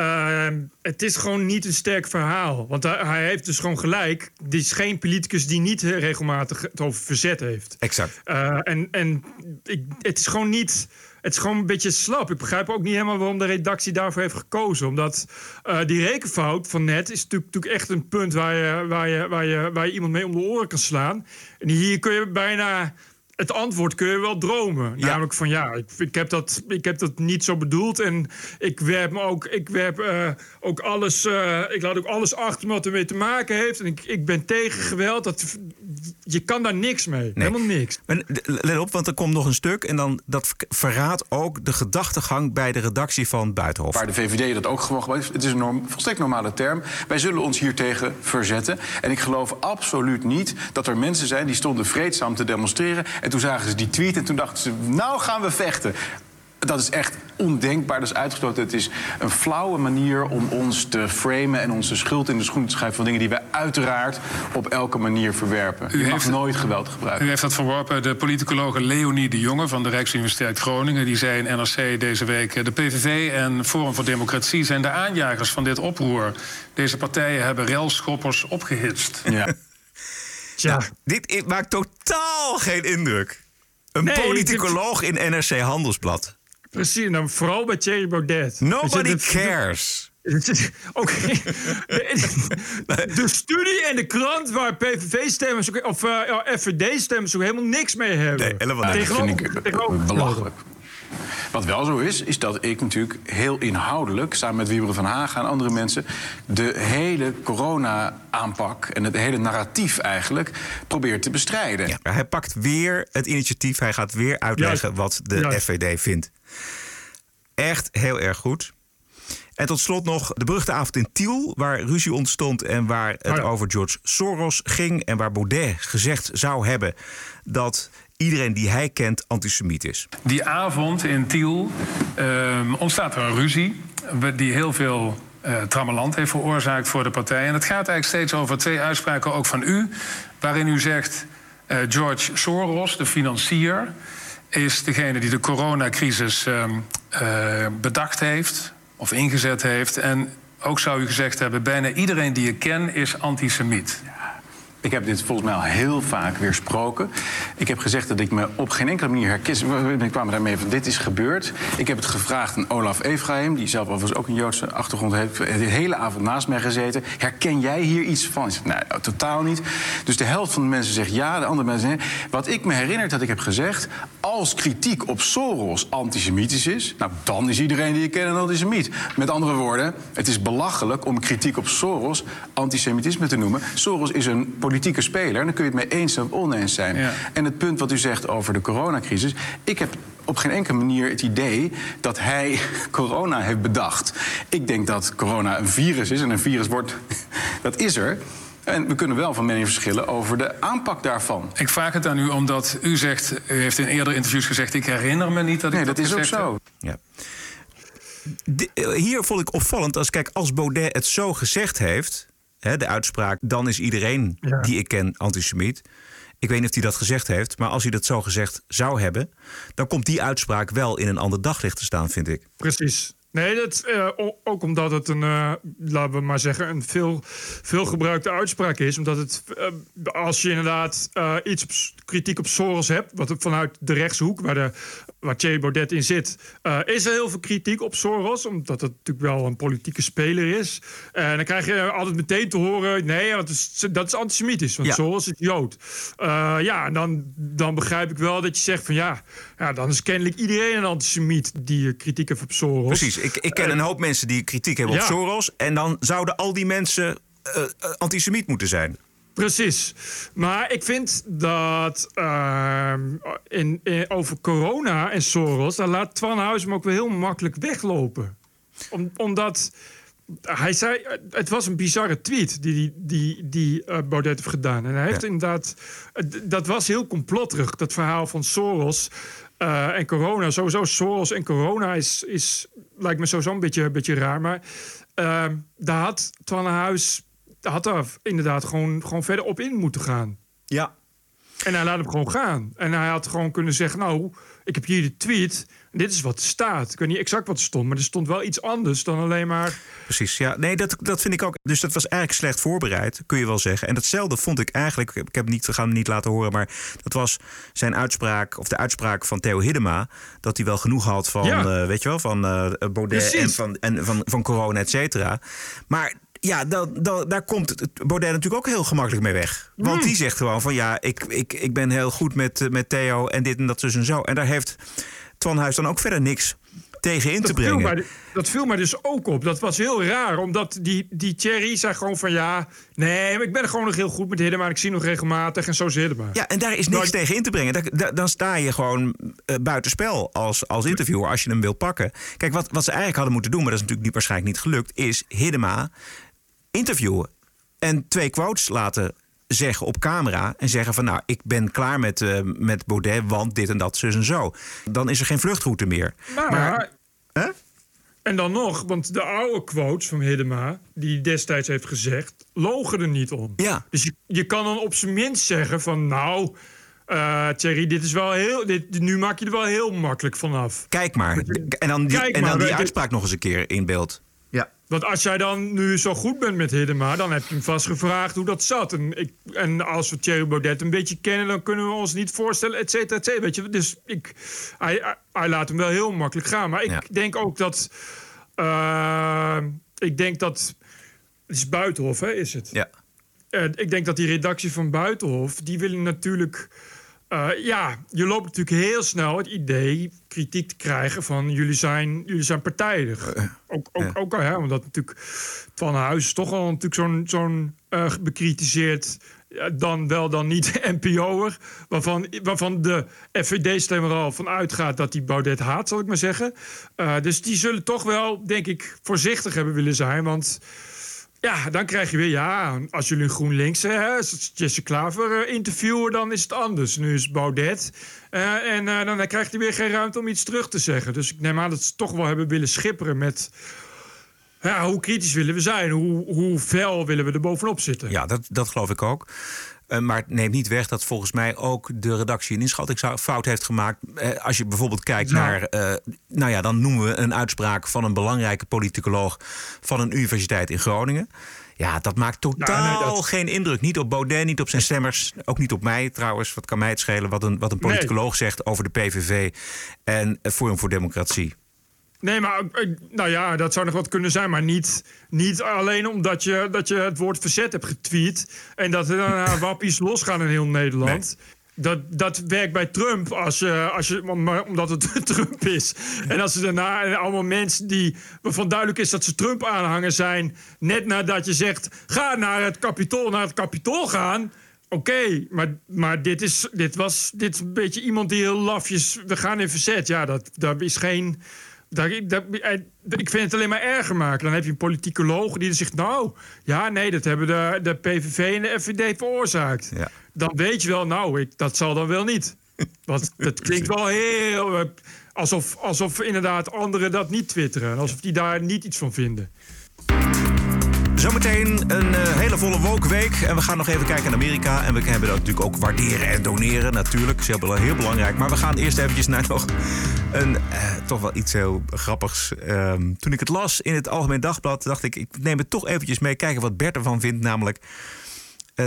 ehm, het is gewoon niet een sterk verhaal. Want hij, hij heeft dus gewoon gelijk. Er is geen politicus die niet regelmatig het over verzet heeft. Exact. Eh, en en ik, het is gewoon niet. Het is gewoon een beetje slap. Ik begrijp ook niet helemaal waarom de redactie daarvoor heeft gekozen. Omdat eh, die rekenfout van net is natuurlijk, natuurlijk echt een punt waar je, waar, je, waar, je, waar je iemand mee om de oren kan slaan. En hier kun je bijna. Het antwoord kun je wel dromen. Namelijk van ja, ik, ik, heb dat, ik heb dat niet zo bedoeld. En ik werp me ook, ik werp eh, ook alles. eh, ik laat ook alles achter wat ermee te maken heeft. En ik, ik ben tegen geweld. Dat, je kan daar niks mee. Helemaal niks. En let op, want er komt nog een stuk. En dan, dat ver- verraadt ook de gedachtegang bij de redactie van Buitenhof. Waar de VVD dat ook gewoon gebruikt. Het is een norm, volstrekt normale term. Wij zullen ons hiertegen verzetten. En ik geloof absoluut niet dat er mensen zijn die stonden vreedzaam te demonstreren. En toen zagen ze die tweet en toen dachten ze, nou gaan we vechten. Dat is echt ondenkbaar, dat is uitgesloten. Het is een flauwe manier om ons te framen en onze schuld in de schoenen te schuiven van dingen die wij uiteraard op elke manier verwerpen. U mag heeft- nooit geweld gebruiken. U heeft dat verworpen. De politicologe Leonie de Jonge van de Rijksuniversiteit Groningen... die zei in NRC deze week... eh, de PVV en Forum voor Democratie zijn de aanjagers van dit oproer. Deze partijen hebben relschoppers opgehitst. Ja. Ja. dit i- maakt totaal geen indruk. Een Nee, politicoloog in NRC Handelsblad. Precies, en dan vooral bij Thierry Baudet. Nobody dat- cares. Oké. De studie en de krant waar PVV-stemmers of eh, ja, FVD-stemmers ook helemaal niks mee hebben. Nee, helemaal niks. Tegenover- belachelijk. Wat wel zo is, is dat ik natuurlijk heel inhoudelijk... samen met Wieberen van Hagen en andere mensen... de hele corona-aanpak en het hele narratief eigenlijk... probeer te bestrijden. Ja, hij pakt weer het initiatief. Hij gaat weer uitleggen Juist. wat de Juist. FVD vindt. Echt heel erg goed. En tot slot nog de beruchte avond in Tiel, waar ruzie ontstond en waar het Oh ja. over George Soros ging. En waar Baudet gezegd zou hebben dat iedereen die hij kent antisemiet is. Die avond in Tiel ehm, ontstaat er een ruzie... die heel veel eh trammeland heeft veroorzaakt voor de partij. En het gaat eigenlijk steeds over twee uitspraken, ook van u... waarin u zegt, eh, George Soros, de financier... is degene die de coronacrisis ehm, eh, bedacht heeft of ingezet heeft. En ook zou u gezegd hebben, bijna iedereen die ik ken is antisemiet. Ik heb dit volgens mij al heel vaak weersproken. Ik heb gezegd dat ik me op geen enkele manier herken. We kwamen daarmee van dit is gebeurd. Ik heb het gevraagd aan Olaf Efraim, die zelf overigens ook een Joodse achtergrond heeft. De hele avond naast mij gezeten. Herken jij hier iets van? Ik zeg, nee, totaal niet. Dus de helft van de mensen zegt ja, de andere mensen nee. Wat ik me herinner dat ik heb gezegd... als kritiek op Soros antisemitisch is... nou, dan is iedereen die je kent een antisemiet. Met andere woorden, het is belachelijk om kritiek op Soros antisemitisme te noemen. Soros is een politieke speler. En dan kun je het mee eens of oneens zijn. Ja. En het punt wat u zegt over de coronacrisis. Ik heb op geen enkele manier het idee dat hij corona heeft bedacht. Ik denk dat corona een virus is. En een virus wordt. dat is er. En we kunnen wel van mening verschillen over de aanpak daarvan. Ik vraag het aan u omdat u zegt, u heeft in eerdere interviews gezegd... ik herinner me niet dat ik Nee, dat, dat is ook zo. heb. Ja. De- eh, hier vond ik opvallend als kijk, als Baudet het zo gezegd heeft, hè, de uitspraak, dan is iedereen Ja. die ik ken antisemiet. Ik weet niet of hij dat gezegd heeft, maar als hij dat zo gezegd zou hebben, dan komt die uitspraak wel in een ander daglicht te staan, vind ik. Precies. Nee, dat, eh, ook omdat het een, eh, laten we maar zeggen, een veel, veel gebruikte uitspraak is. Omdat het, eh, als je inderdaad iets op, kritiek op Soros hebt, wat vanuit de rechtshoek, waar, de, waar Thierry Baudet in zit, is er heel veel kritiek op Soros. Omdat het natuurlijk wel een politieke speler is. En dan krijg je altijd meteen te horen, nee, want het is- dat is antisemitisch. Want Ja. Soros is Jood. Ja, en dan, dan begrijp ik wel dat je zegt van ja, ja, dan is kennelijk iedereen een antisemiet die kritiek heeft op Soros. Precies, ik, ik ken een hoop mensen die kritiek hebben op. Soros en dan zouden al die mensen eh, eh, antisemiet moeten zijn. Precies. Maar ik vind dat ehm, in, in- over corona en Soros... daar laat Twan Huis hem ook wel heel makkelijk weglopen. Om, omdat hij zei... Het was een bizarre tweet die, die, die, die eh, Baudet heeft gedaan. En hij heeft Ja. inderdaad... eh, Dat was heel complotterig, dat verhaal van Soros... eh, en corona, sowieso Soros en corona is, is lijkt me sowieso een beetje, beetje raar. Maar ehm, daar had Twan Huis had daar inderdaad gewoon, gewoon verder op in moeten gaan. Ja. En hij laat hem gewoon gaan. En hij had gewoon kunnen zeggen, nou, ik heb hier de tweet. Dit is wat er staat. Ik weet niet exact wat er stond, maar er stond wel iets anders dan alleen maar... Precies, ja. Nee, dat, dat vind ik ook. Dus dat was eigenlijk slecht voorbereid, kun je wel zeggen. En datzelfde vond ik eigenlijk, ik heb niet, gaan hem niet laten horen... maar dat was zijn uitspraak, of de uitspraak van Theo Hiddema... dat hij wel genoeg had van, Ja. eh, weet je wel, van eh Baudet en, van, en van, van corona, et cetera. Maar... Ja, dan, dan, daar komt het- Baudet natuurlijk ook heel gemakkelijk mee weg. Want Hmm. die zegt gewoon van ja, ik, ik, ik ben heel goed met, eh, met Theo en dit en dat, dus en zo. En daar heeft Twan Huis dan ook verder niks tegen in te viel, brengen. mij, dat viel mij dus ook op. Dat was heel raar, omdat die, die Thierry zei gewoon van... ja, nee, maar ik ben gewoon nog heel goed met Hiddema... en ik zie nog regelmatig en zo is Hiddema. Ja, en daar is niks tegen in te brengen. Daar- daar- dan sta je gewoon eh, buitenspel als, als interviewer als je hem wil pakken. Kijk, wat, wat ze eigenlijk hadden moeten doen, maar dat is natuurlijk niet, waarschijnlijk niet gelukt, is Hiddema interviewen. En twee quotes laten zeggen op camera en zeggen van nou, ik ben klaar met, eh, met Baudet, want dit en dat, zus en zo. Dan is er geen vluchtroute meer. Maar, En dan nog, want de oude quotes van Hiddema... die hij destijds heeft gezegd, logen er niet om. Ja. Dus je, je kan dan op zijn minst zeggen van... nou, eh Thierry, dit is wel heel, dit, nu maak je er wel heel makkelijk vanaf. Kijk maar. En dan die, Kijk en maar, dan die uitspraak nog eens een keer in beeld. Want als jij dan nu zo goed bent met Hiddema... dan heb je hem vast gevraagd hoe dat zat. En, ik, en als we Thierry Baudet een beetje kennen... dan kunnen we ons niet voorstellen, et cetera, et cetera. Weet je, dus ik, hij, laat hem wel heel makkelijk gaan. Maar ik denk ook dat... eh, ik denk dat... Het is Buitenhof, hè, is het? Ja. Ik denk dat die redactie van Buitenhof... die willen natuurlijk... eh, ja, je loopt natuurlijk heel snel het idee kritiek te krijgen van jullie zijn, jullie zijn partijdig. ook, ook, ook al, hè, omdat natuurlijk Van Huis is toch al natuurlijk zo'n zo'n eh, bekritiseerd, dan wel dan niet NPO'er, waarvan, waarvan de FVD-stemmer al van uitgaat dat hij Baudet haat, zal ik maar zeggen. Eh, dus die zullen toch wel, denk ik, voorzichtig hebben willen zijn, want... Ja, dan krijg je weer, ja, als jullie een GroenLinks hè, Jesse Klaver eh, interviewen, dan is het anders. Nu is Baudet. eh, en eh, dan krijgt hij weer geen ruimte om iets terug te zeggen. Dus ik neem aan dat ze toch wel hebben willen schipperen met... Ja, hoe kritisch willen we zijn? Hoe, hoe fel willen we er bovenop zitten? Ja, dat, dat geloof ik ook. Eh, maar het neemt niet weg dat volgens mij ook de redactie een inschattingsfout heeft gemaakt. Eh, als je bijvoorbeeld kijkt Ja. naar, eh, nou ja, dan noemen we een uitspraak van een belangrijke politicoloog van een universiteit in Groningen. Ja, dat maakt totaal Nou, nee, dat- geen indruk. Niet op Baudet, niet op zijn stemmers. Ook niet op mij trouwens. Wat kan mij het schelen wat een, wat een Nee. politicoloog zegt over de PVV en Forum voor Democratie. Nee, maar eh, nou ja, dat zou nog wat kunnen zijn. Maar niet, niet alleen omdat je, dat je het woord verzet hebt getweet. En dat er daarna wappies losgaan in heel Nederland. Dat, dat werkt bij Trump als je, als je, omdat het Trump is. En als er daarna allemaal mensen die waarvan duidelijk is dat ze Trump-aanhanger zijn. net nadat je zegt: ga naar het kapitool, naar het kapitool gaan. Oké, maar, maar dit, is, dit was dit is een beetje iemand die heel lafjes. We gaan in verzet. Ja, dat, dat is geen. Daar, daar- eh, ik vind het alleen maar erger maken. Dan heb je een politicoloog die zegt... nou, ja, nee, dat hebben de, de PVV en de FVD veroorzaakt. Ja. Dan weet je wel, nou, ik, dat zal dan wel niet. Want dat klinkt wel heel... eh, alsof, alsof inderdaad anderen dat niet twitteren. Alsof die daar niet iets van vinden. Zometeen een eh, hele volle woke-week. En we gaan nog even kijken naar Amerika. En we hebben dat natuurlijk ook waarderen en doneren, natuurlijk. Dat is heel, bela- heel belangrijk. Maar we gaan eerst eventjes naar nog een, eh, toch wel iets heel grappigs. Ehm, toen ik het las in het Algemeen Dagblad, dacht ik... ik neem het toch eventjes mee, kijken wat Bert ervan vindt. Namelijk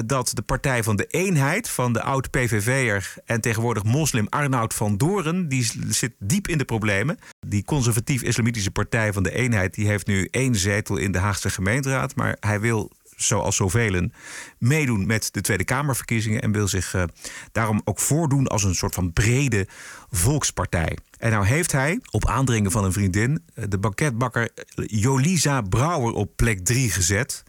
dat de Partij van de Eenheid... van de oud-PVV'er en tegenwoordig moslim Arnoud van Doren... die zit diep in de problemen. Die conservatief-islamitische Partij van de Eenheid... die heeft nu één zetel in de Haagse gemeenteraad. Maar hij wil, zoals zoveel, meedoen met de Tweede Kamerverkiezingen... en wil zich eh, daarom ook voordoen als een soort van brede volkspartij. En nou heeft hij, op aandringen van een vriendin... eh, de banketbakker Jolisa Brouwer op plek 3 gezet...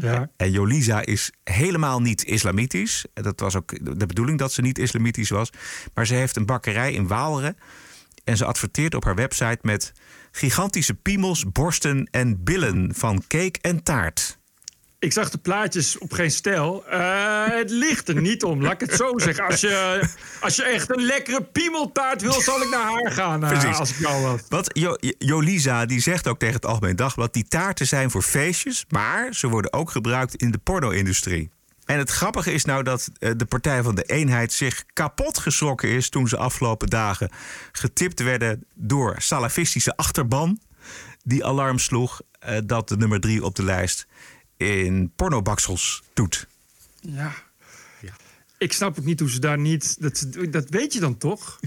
Ja. En Jolisa is helemaal niet islamitisch. Dat was ook de bedoeling dat ze niet islamitisch was. Maar ze heeft een bakkerij in Waalre. En ze adverteert op haar website met gigantische piemels, borsten en billen van cake en taart. Ik zag de plaatjes op geen stijl. Eh, het ligt er niet om, laat ik het zo zeggen. Als je, als je echt een lekkere piemeltaart wil, zal ik naar haar gaan. eh, Precies. als ik jou had. Want jo Jolisa die zegt ook tegen het Algemeen Dagblad... die taarten zijn voor feestjes, maar ze worden ook gebruikt in de porno-industrie. En het grappige is nou dat eh, de Partij van de Eenheid zich kapot geschrokken is toen ze afgelopen dagen getipt werden door salafistische achterban. Die alarm sloeg dat de nummer drie op de lijst in pornobaksels doet. Ja. Ik snap ook niet hoe ze daar niet... Dat, dat weet je dan toch?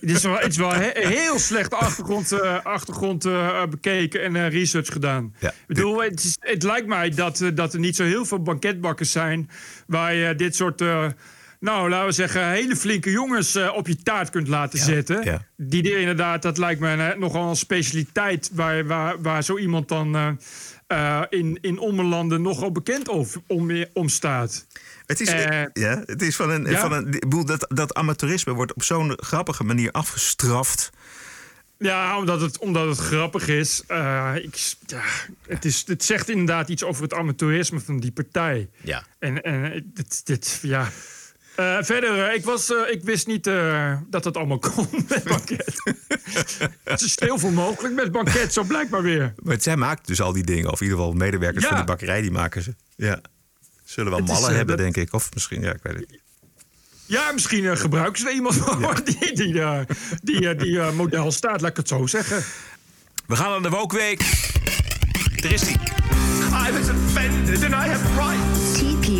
Het is wel, het is wel he- heel slecht achtergrond, eh, achtergrond eh, bekeken en eh, research gedaan. Ja. Ik bedoel, het, is- het lijkt mij dat, dat er niet zo heel veel banketbakkers zijn... waar je dit soort, nou, laten we zeggen... hele flinke jongens op je taart kunt laten zetten. ja. Die er inderdaad, dat lijkt me nogal een specialiteit... waar, waar, waar zo iemand dan eh, in, in ommelanden nogal bekend over, om, om staat. Het is, Eh, ja, het is van een. ja? Van een ik bedoel, dat, dat amateurisme wordt op zo'n grappige manier afgestraft. Ja, omdat het, omdat het grappig is. Eh, ik, ja, het is. Het zegt inderdaad iets over het amateurisme van die partij. Ja. En, en dit, dit ja. Eh, verder, eh, ik, was, eh, ik wist niet eh, dat het allemaal kon met banket. het is heel veel mogelijk met banket, zo blijkbaar weer. Maar zij maakt dus al die dingen. Of in ieder geval medewerkers Ja. van die bakkerij, die maken ze. Ja. Zullen wel is, mallen hebben, dat- denk ik. Of misschien, ja, ik weet het niet. Ja, misschien gebruiken ze er iemand voor die, die, die, die model staat, laat ik het zo zeggen. We gaan naar de Wokweek. Er is die. I was offended and I have rights.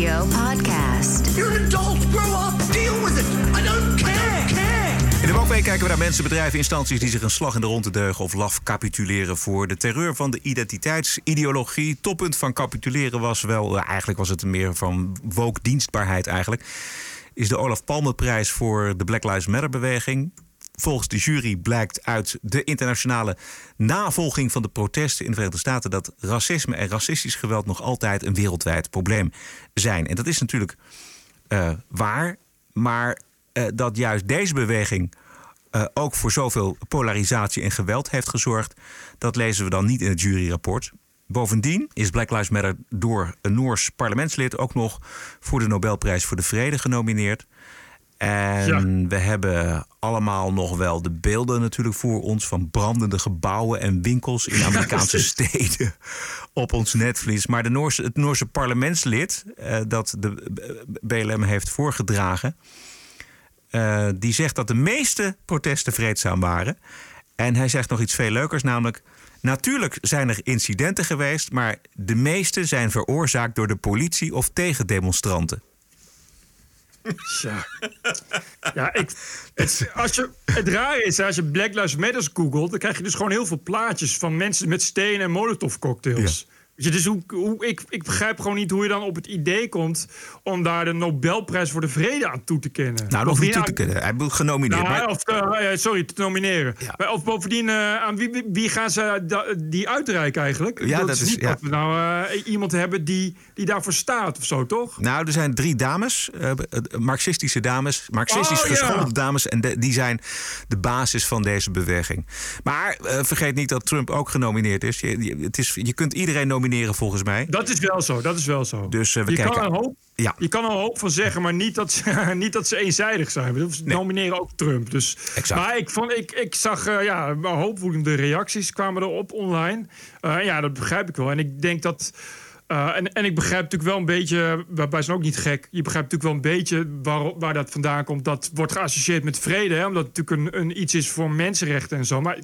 Podcast. You're an adult. Grow up. Deal with it. I don't care. care. In de Wokweek kijken we naar mensen, bedrijven, instanties die zich een slag in de ronde deugen of laf capituleren voor de terreur van de identiteitsideologie. Toppunt van capituleren was wel, eh, eigenlijk was het meer van woke dienstbaarheid eigenlijk. Is de Olaf Palme-prijs voor de Black Lives Matter-beweging. Volgens de jury blijkt uit de internationale navolging van de protesten in de Verenigde Staten dat racisme en racistisch geweld nog altijd een wereldwijd probleem zijn. En dat is natuurlijk eh, waar, maar eh, dat juist deze beweging eh, ook voor zoveel polarisatie en geweld heeft gezorgd, dat lezen we dan niet in het juryrapport. Bovendien is Black Lives Matter door een Noors parlementslid ook nog voor de Nobelprijs voor de Vrede genomineerd. En we hebben allemaal nog wel de beelden natuurlijk voor ons van brandende gebouwen en winkels in Amerikaanse steden op ons netvlies. Maar de Noorse, het Noorse parlementslid eh, dat de BLM heeft voorgedragen, eh, die zegt dat de meeste protesten vreedzaam waren. En hij zegt nog iets veel leukers, namelijk... Natuurlijk zijn er incidenten geweest, maar de meeste zijn veroorzaakt door de politie of tegendemonstranten. Tja. Ja, ik, het, als je, het rare is, als je Black Lives Matter googelt... dan krijg je dus gewoon heel veel plaatjes van mensen met stenen en molotov cocktails. Dus hoe, hoe, ik, ik begrijp gewoon niet hoe je dan op het idee komt... om daar de Nobelprijs voor de Vrede aan toe te kennen. Nou, nog niet toe te kennen. Hij wordt genomineerd. Nou, maar of, eh, eh, sorry, te nomineren. Maar Of bovendien, eh, aan wie, wie- gaan ze da- die uitreiken eigenlijk? Ja, dat is niet ja. dat we nou eh, iemand hebben die, die daarvoor staat of zo, toch? Nou, er zijn drie dames, marxistische dames, marxistisch Oh, ja. geschoolde dames. En de- die zijn de basis van deze beweging. Maar vergeet niet dat Trump ook genomineerd is. Je, je- het is. je kunt iedereen nomineren volgens mij. Dat is wel zo, dat is wel zo. Dus eh, we je, kijken. kan er een hoop, Ja. je kan er een hoop van zeggen, maar niet dat ze, niet dat ze eenzijdig zijn. Ze nomineren ook Trump. Dus. Maar ik, vond, ik, ik zag eh, ja, een hoop woedende reacties kwamen erop online. Eh, ja, dat begrijp ik wel. En ik denk dat... en, en ik begrijp natuurlijk wel een beetje, wij zijn ook niet gek. Je begrijpt natuurlijk wel een beetje waar, waar dat vandaan komt. Dat wordt geassocieerd met vrede, hè, omdat het natuurlijk een, een iets is voor mensenrechten en zo. Maar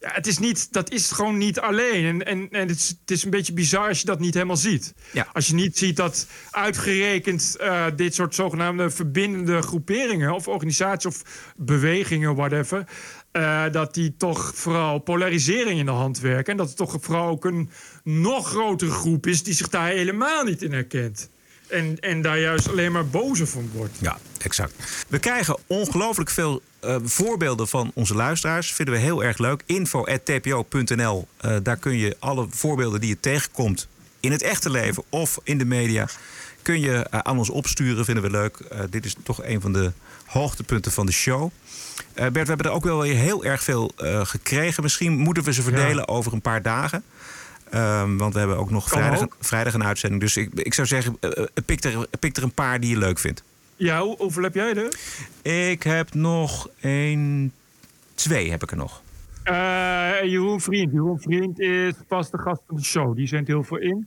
ja, het is niet, dat is gewoon niet alleen. En, en, en het, is, het is een beetje bizar als je dat niet helemaal ziet. Ja. Als je niet ziet dat uitgerekend eh, dit soort zogenaamde verbindende groeperingen of organisaties of bewegingen, whatever. eh, dat die toch vooral polarisering in de hand werken. En dat het toch vooral ook een nog grotere groep is die zich daar helemaal niet in herkent. En, en daar juist alleen maar bozer van wordt. Ja, exact. We krijgen ongelooflijk veel eh, voorbeelden van onze luisteraars. Vinden we heel erg leuk. info.tpo.nl. Eh, daar kun je alle voorbeelden die je tegenkomt in het echte leven of in de media... kun je eh, aan ons opsturen, vinden we leuk. Dit is toch een van de hoogtepunten van de show. Bert, we hebben er ook wel weer heel erg veel gekregen. Misschien moeten we ze verdelen over een paar dagen. Ehm, want we hebben ook nog vrijdag, ook. vrijdag een uitzending. Dus ik, ik zou zeggen, eh, eh, pik, er, pik er een paar die je leuk vindt. Ja, hoe, hoeveel heb jij er? Ik heb nog één... Twee heb ik er nog. Eh, Jeroen Vriend. Jeroen Vriend is vaste gast van de show. Die zendt heel veel in.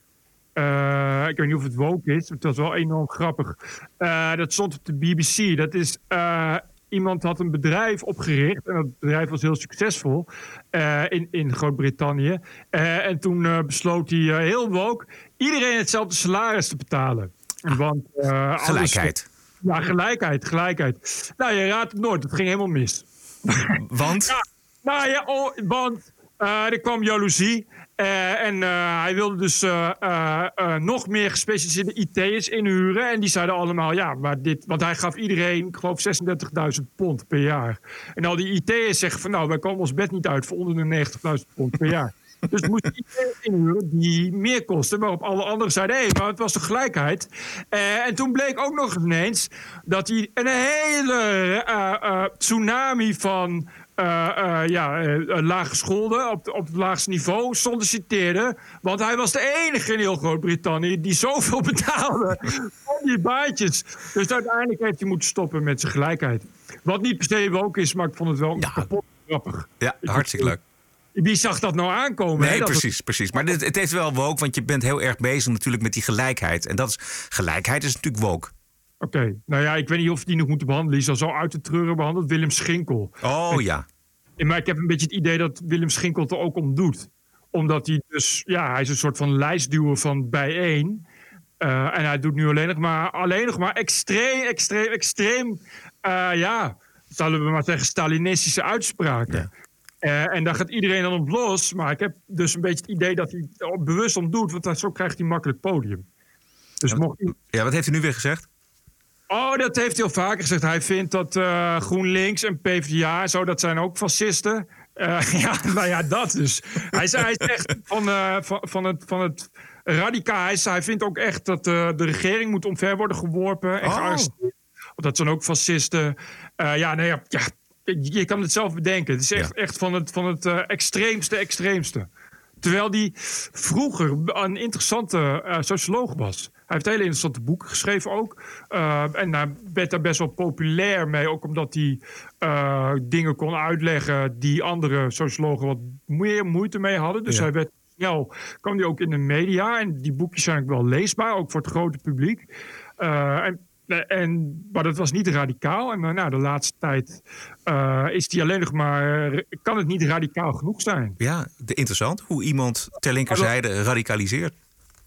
Eh, ik weet niet of het woke is, het was wel enorm grappig. Eh, dat stond op de BBC. Dat is eh, iemand had een bedrijf opgericht. En dat bedrijf was heel succesvol eh, in, in Groot-Brittannië. Eh, en toen eh, besloot hij heel woke iedereen hetzelfde salaris te betalen. Want, eh, anders- Gelijkheid. ja, gelijkheid, gelijkheid. Nou, je raadt het nooit. Het ging helemaal mis. Want? Ja, nou ja, oh, want er kwam jaloezie. Eh, en eh, hij wilde dus eh, nog meer gespecialiseerde IT'ers inhuren. En die zeiden allemaal, ja, maar dit... Want hij gaf iedereen, ik geloof, 36.000 pond per jaar. En al die IT'ers zeggen van, nou, wij komen ons bed niet uit voor onder de 90.000 pond per jaar. Dus moesten IT'ers inhuren die meer kosten. Waarop alle anderen zeiden, hé, hey, maar het was toch gelijkheid? En toen bleek ook nog ineens dat hij een hele tsunami van ja, eh, lage scholden op, op het laagste niveau solliciteerde. Want hij was de enige in heel Groot-Brittannië die zoveel betaalde voor die baantjes. Dus uiteindelijk heeft hij moeten stoppen met zijn gelijkheid. Wat niet per se woke is, maar ik vond het wel kapot grappig. Ja, hartstikke leuk. Wie zag dat nou aankomen? hè? Nee, het- precies, precies. Maar dit, het heeft wel woke, want je bent heel erg bezig natuurlijk met die gelijkheid. En dat is, gelijkheid is natuurlijk woke. Oké, nou ja, ik weet niet of die nog moeten behandelen. Die is al zo uit de treuren behandeld. Willem Schinkel. Oh ja. Maar ik heb een beetje het idee dat Willem Schinkel er ook om doet. Omdat hij dus, ja, hij is een soort van lijstduwer van bijeen. Eh, en hij doet nu alleen nog maar, alleen nog maar extreem, extreem, extreem, eh, ja, zullen we maar zeggen, Stalinistische uitspraken. Eh, en daar gaat iedereen dan op los. Maar ik heb dus een beetje het idee dat hij er bewust om doet, want zo krijgt hij makkelijk podium. Dus mocht Ja, wat heeft hij nu weer gezegd? Oh, dat heeft hij al vaker gezegd. Hij vindt dat eh, GroenLinks en PvdA en zo, dat zijn ook fascisten. Eh, ja, nou ja, dat dus. Hij is, hij is echt van, van, van het, van het radicaal. Hij, is- hij vindt ook echt dat eh, de regering moet omver worden geworpen en Oh. gearresteerd. Dat zijn ook fascisten. Ja, nee, ja, ja, je kan het zelf bedenken. Het is echt, echt van het, van het extreemste, extreemste. Terwijl die vroeger een interessante socioloog was. Hij heeft hele interessante boeken geschreven ook. Eh, en hij werd daar best wel populair mee. Ook omdat hij eh, dingen kon uitleggen die andere sociologen wat meer moeite mee hadden. Dus Ja. hij werd snel, kwam hij ook in de media. En die boekjes zijn ook wel leesbaar, ook voor het grote publiek. Eh, en, en, maar dat was niet radicaal. En nou, de laatste tijd is die alleen nog maar. kan het niet radicaal genoeg zijn? Ja, de, interessant hoe iemand ter linkerzijde radicaliseert.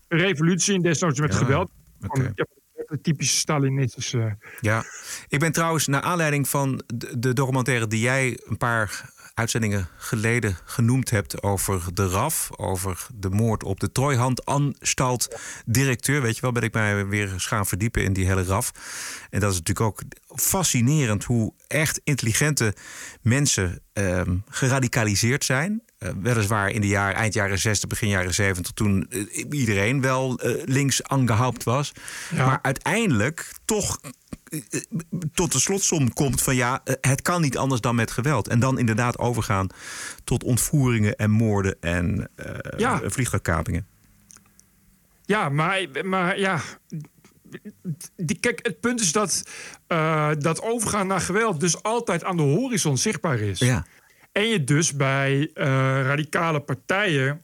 Revolutie en desnoods met Ja, geweld. ja, de typische Stalinistische. Ja, ik ben trouwens naar aanleiding van de, de documentaire die jij een paar uitzendingen geleden genoemd hebt over de RAF, over de moord op de Trooihandanstalt directeur, weet je wel, ben ik mij weer eens gaan verdiepen in die hele RAF. En dat is natuurlijk ook fascinerend hoe echt intelligente mensen ehm, geradicaliseerd zijn. Eh, weliswaar in de jaar, eind jaren 60, begin jaren 70, toen eh, iedereen wel eh, links angehaupt was. Maar uiteindelijk toch tot de slotsom komt van ja, het kan niet anders dan met geweld. En dan inderdaad overgaan tot ontvoeringen en moorden en Ja. vliegtuigkapingen. Ja, maar, maar ja. Die, kijk, het punt is dat dat overgaan naar geweld dus altijd aan de horizon zichtbaar is. Ja. En je dus bij eh, radicale partijen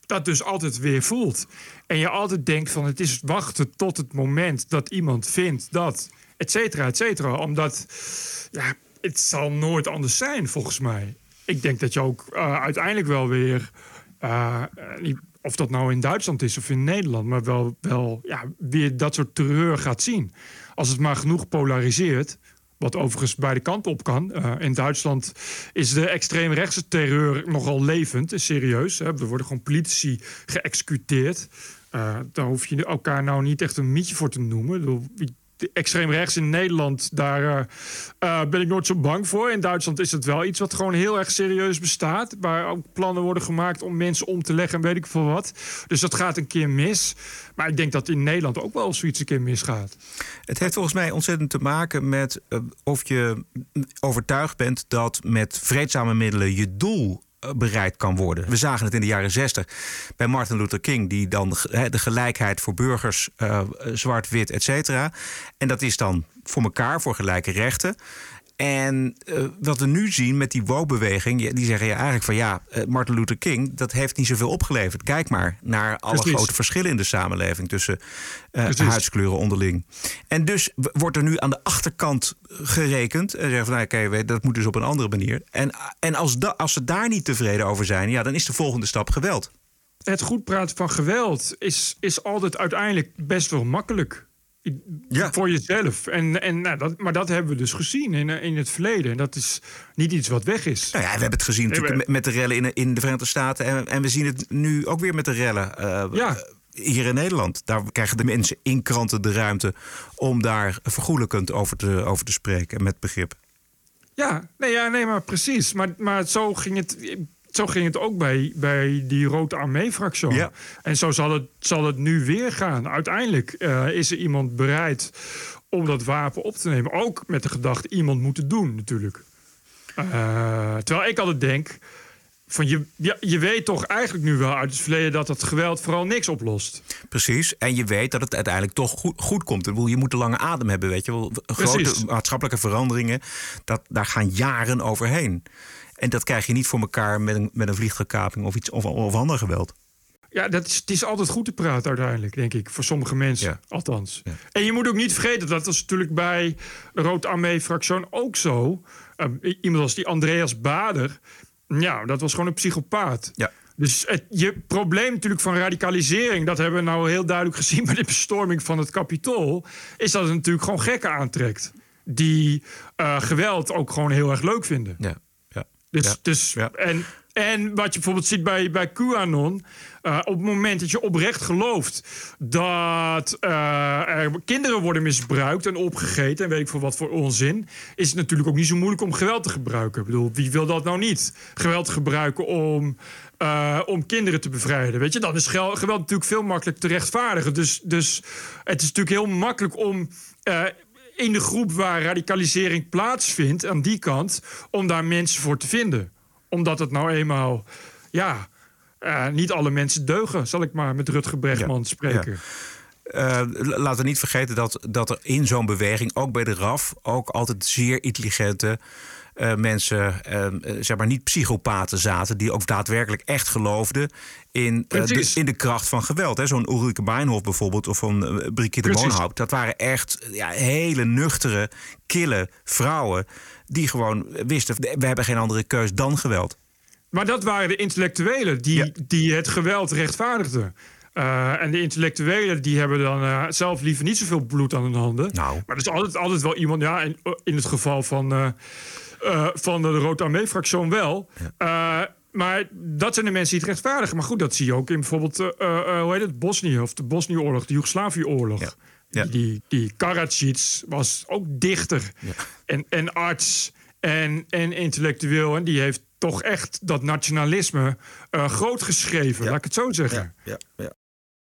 dat dus altijd weer voelt. En je altijd denkt van het is wachten tot het moment dat iemand vindt dat, et cetera, et cetera. Omdat, ja, het zal nooit anders zijn volgens mij. Ik denk dat je ook eh, uiteindelijk wel weer, eh, of dat nou in Duitsland is of in Nederland, maar wel, wel ja, weer dat soort terreur gaat zien. Als het maar genoeg polariseert, wat overigens beide kanten op kan. Eh, in Duitsland is de extreemrechtse terreur nogal levend en serieus. Hè. Er worden gewoon politici geëxecuteerd. Eh, daar hoef je elkaar nou niet echt een mietje voor te noemen. Extreem rechts in Nederland, daar eh, eh, ben ik nooit zo bang voor. In Duitsland is het wel iets wat gewoon heel erg serieus bestaat. Waar ook plannen worden gemaakt om mensen om te leggen en weet ik veel wat. Dus dat gaat een keer mis. Maar ik denk dat in Nederland ook wel zoiets een keer misgaat. Het heeft volgens mij ontzettend te maken met eh, of je overtuigd bent dat met vreedzame middelen je doel eh, bereikt kan worden. We zagen het in de jaren 60 bij Martin Luther King, die dan de gelijkheid voor burgers, eh, zwart, wit, et cetera. En dat is dan voor elkaar, voor gelijke rechten. En eh, wat we nu zien met die woke-beweging, die zeggen ja, eigenlijk van ja, eh, Martin Luther King, dat heeft niet zoveel opgeleverd. Kijk maar naar alle Precies. grote verschillen in de samenleving tussen eh, huidskleuren onderling. En dus wordt er nu aan de achterkant gerekend en zeggen van nou, oké, dat moet dus op een andere manier. En, en als, da, als ze daar niet tevreden over zijn, ja, dan is de volgende stap geweld. Het goed praten van geweld is, is altijd uiteindelijk best wel makkelijk. Ja. Voor jezelf. En, en, nou, dat, maar dat hebben we dus gezien in, eh, in het verleden. En dat is niet iets wat weg is. Nou ja, we hebben het gezien natuurlijk met, met de rellen in, in de Verenigde Staten. En, en we zien het nu ook weer met de rellen eh, Ja. hier in Nederland. Daar krijgen de mensen in kranten de ruimte om daar vergoelijkend over te, over te spreken. Met begrip. Ja, nee, ja, nee maar precies. Maar, maar zo, ging het, zo ging het ook bij, bij die Rode Armee-fractie. Ja. En zo zal het, zal het nu weer gaan. Uiteindelijk eh, is er iemand bereid om dat wapen op te nemen. Ook met de gedachte, iemand moet het doen natuurlijk. Eh, terwijl ik altijd denk... Van je, ja, je weet toch eigenlijk nu wel uit het verleden... dat het geweld vooral niks oplost. Precies. En je weet dat het uiteindelijk toch goed, goed komt. Ik bedoel, je moet een lange adem hebben, weet je wel. Grote Precies. maatschappelijke veranderingen, dat, daar gaan jaren overheen. En dat krijg je niet voor elkaar met een, met een vliegtuigkaping of iets of, of ander geweld. Ja, dat is, het is altijd goed te praten uiteindelijk, denk ik. Voor sommige mensen, althans. En je moet ook niet vergeten, dat was natuurlijk bij de Rood Armee-fractie ook zo. I- iemand als die Andreas Bader, ja, dat was gewoon een psychopaat. Ja. Dus het je probleem natuurlijk van radicalisering... dat hebben we nou heel duidelijk gezien bij de bestorming van het Capitool... is dat het natuurlijk gewoon gekken aantrekt. Die eh, geweld ook gewoon heel erg leuk vinden. Ja. Dus, Ja. dus Ja. En, en wat je bijvoorbeeld ziet bij, bij QAnon... eh, op het moment dat je oprecht gelooft dat eh, er kinderen worden misbruikt en opgegeten... en weet ik voor wat voor onzin... is het natuurlijk ook niet zo moeilijk om geweld te gebruiken. Ik bedoel, wie wil dat nou niet? Geweld gebruiken om, eh, om kinderen te bevrijden. Weet je, dan is geweld natuurlijk veel makkelijker te rechtvaardigen. Dus, dus het is natuurlijk heel makkelijk om... in de groep waar radicalisering plaatsvindt, aan die kant, om daar mensen voor te vinden. Omdat het nou eenmaal, ja, eh, niet alle mensen deugen, zal ik maar met Rutger Bregman spreken. Eh, laten we niet vergeten dat, dat er in zo'n beweging, ook bij de RAF, ook altijd zeer intelligente eh, mensen, eh, eh, zeg maar niet psychopaten zaten, die ook daadwerkelijk echt geloofden in, eh, de, in de kracht van geweld. Zo'n Ulrike Meinhof bijvoorbeeld, of van Brigitte. Moonhout. Dat waren echt ja, hele nuchtere, kille vrouwen die gewoon wisten, we hebben geen andere keus dan geweld. Maar dat waren de intellectuelen die, die het geweld rechtvaardigden. En de intellectuelen die hebben dan zelf liever niet zoveel bloed aan hun handen. Nou. Maar er is altijd, altijd wel iemand, ja, in, in het geval van, eh, van de Rood Armee-fractie wel. Eh, maar dat zijn de mensen die het rechtvaardigen. Maar goed, dat zie je ook in bijvoorbeeld, eh, hoe heet het, Bosnië of de Bosnië-oorlog, de Joegoslavië-oorlog. Ja. Die, die, die Karadzic was ook dichter en, en arts en, en intellectueel. En die heeft toch echt dat nationalisme groot geschreven, laat ik het zo zeggen. Ja, ja.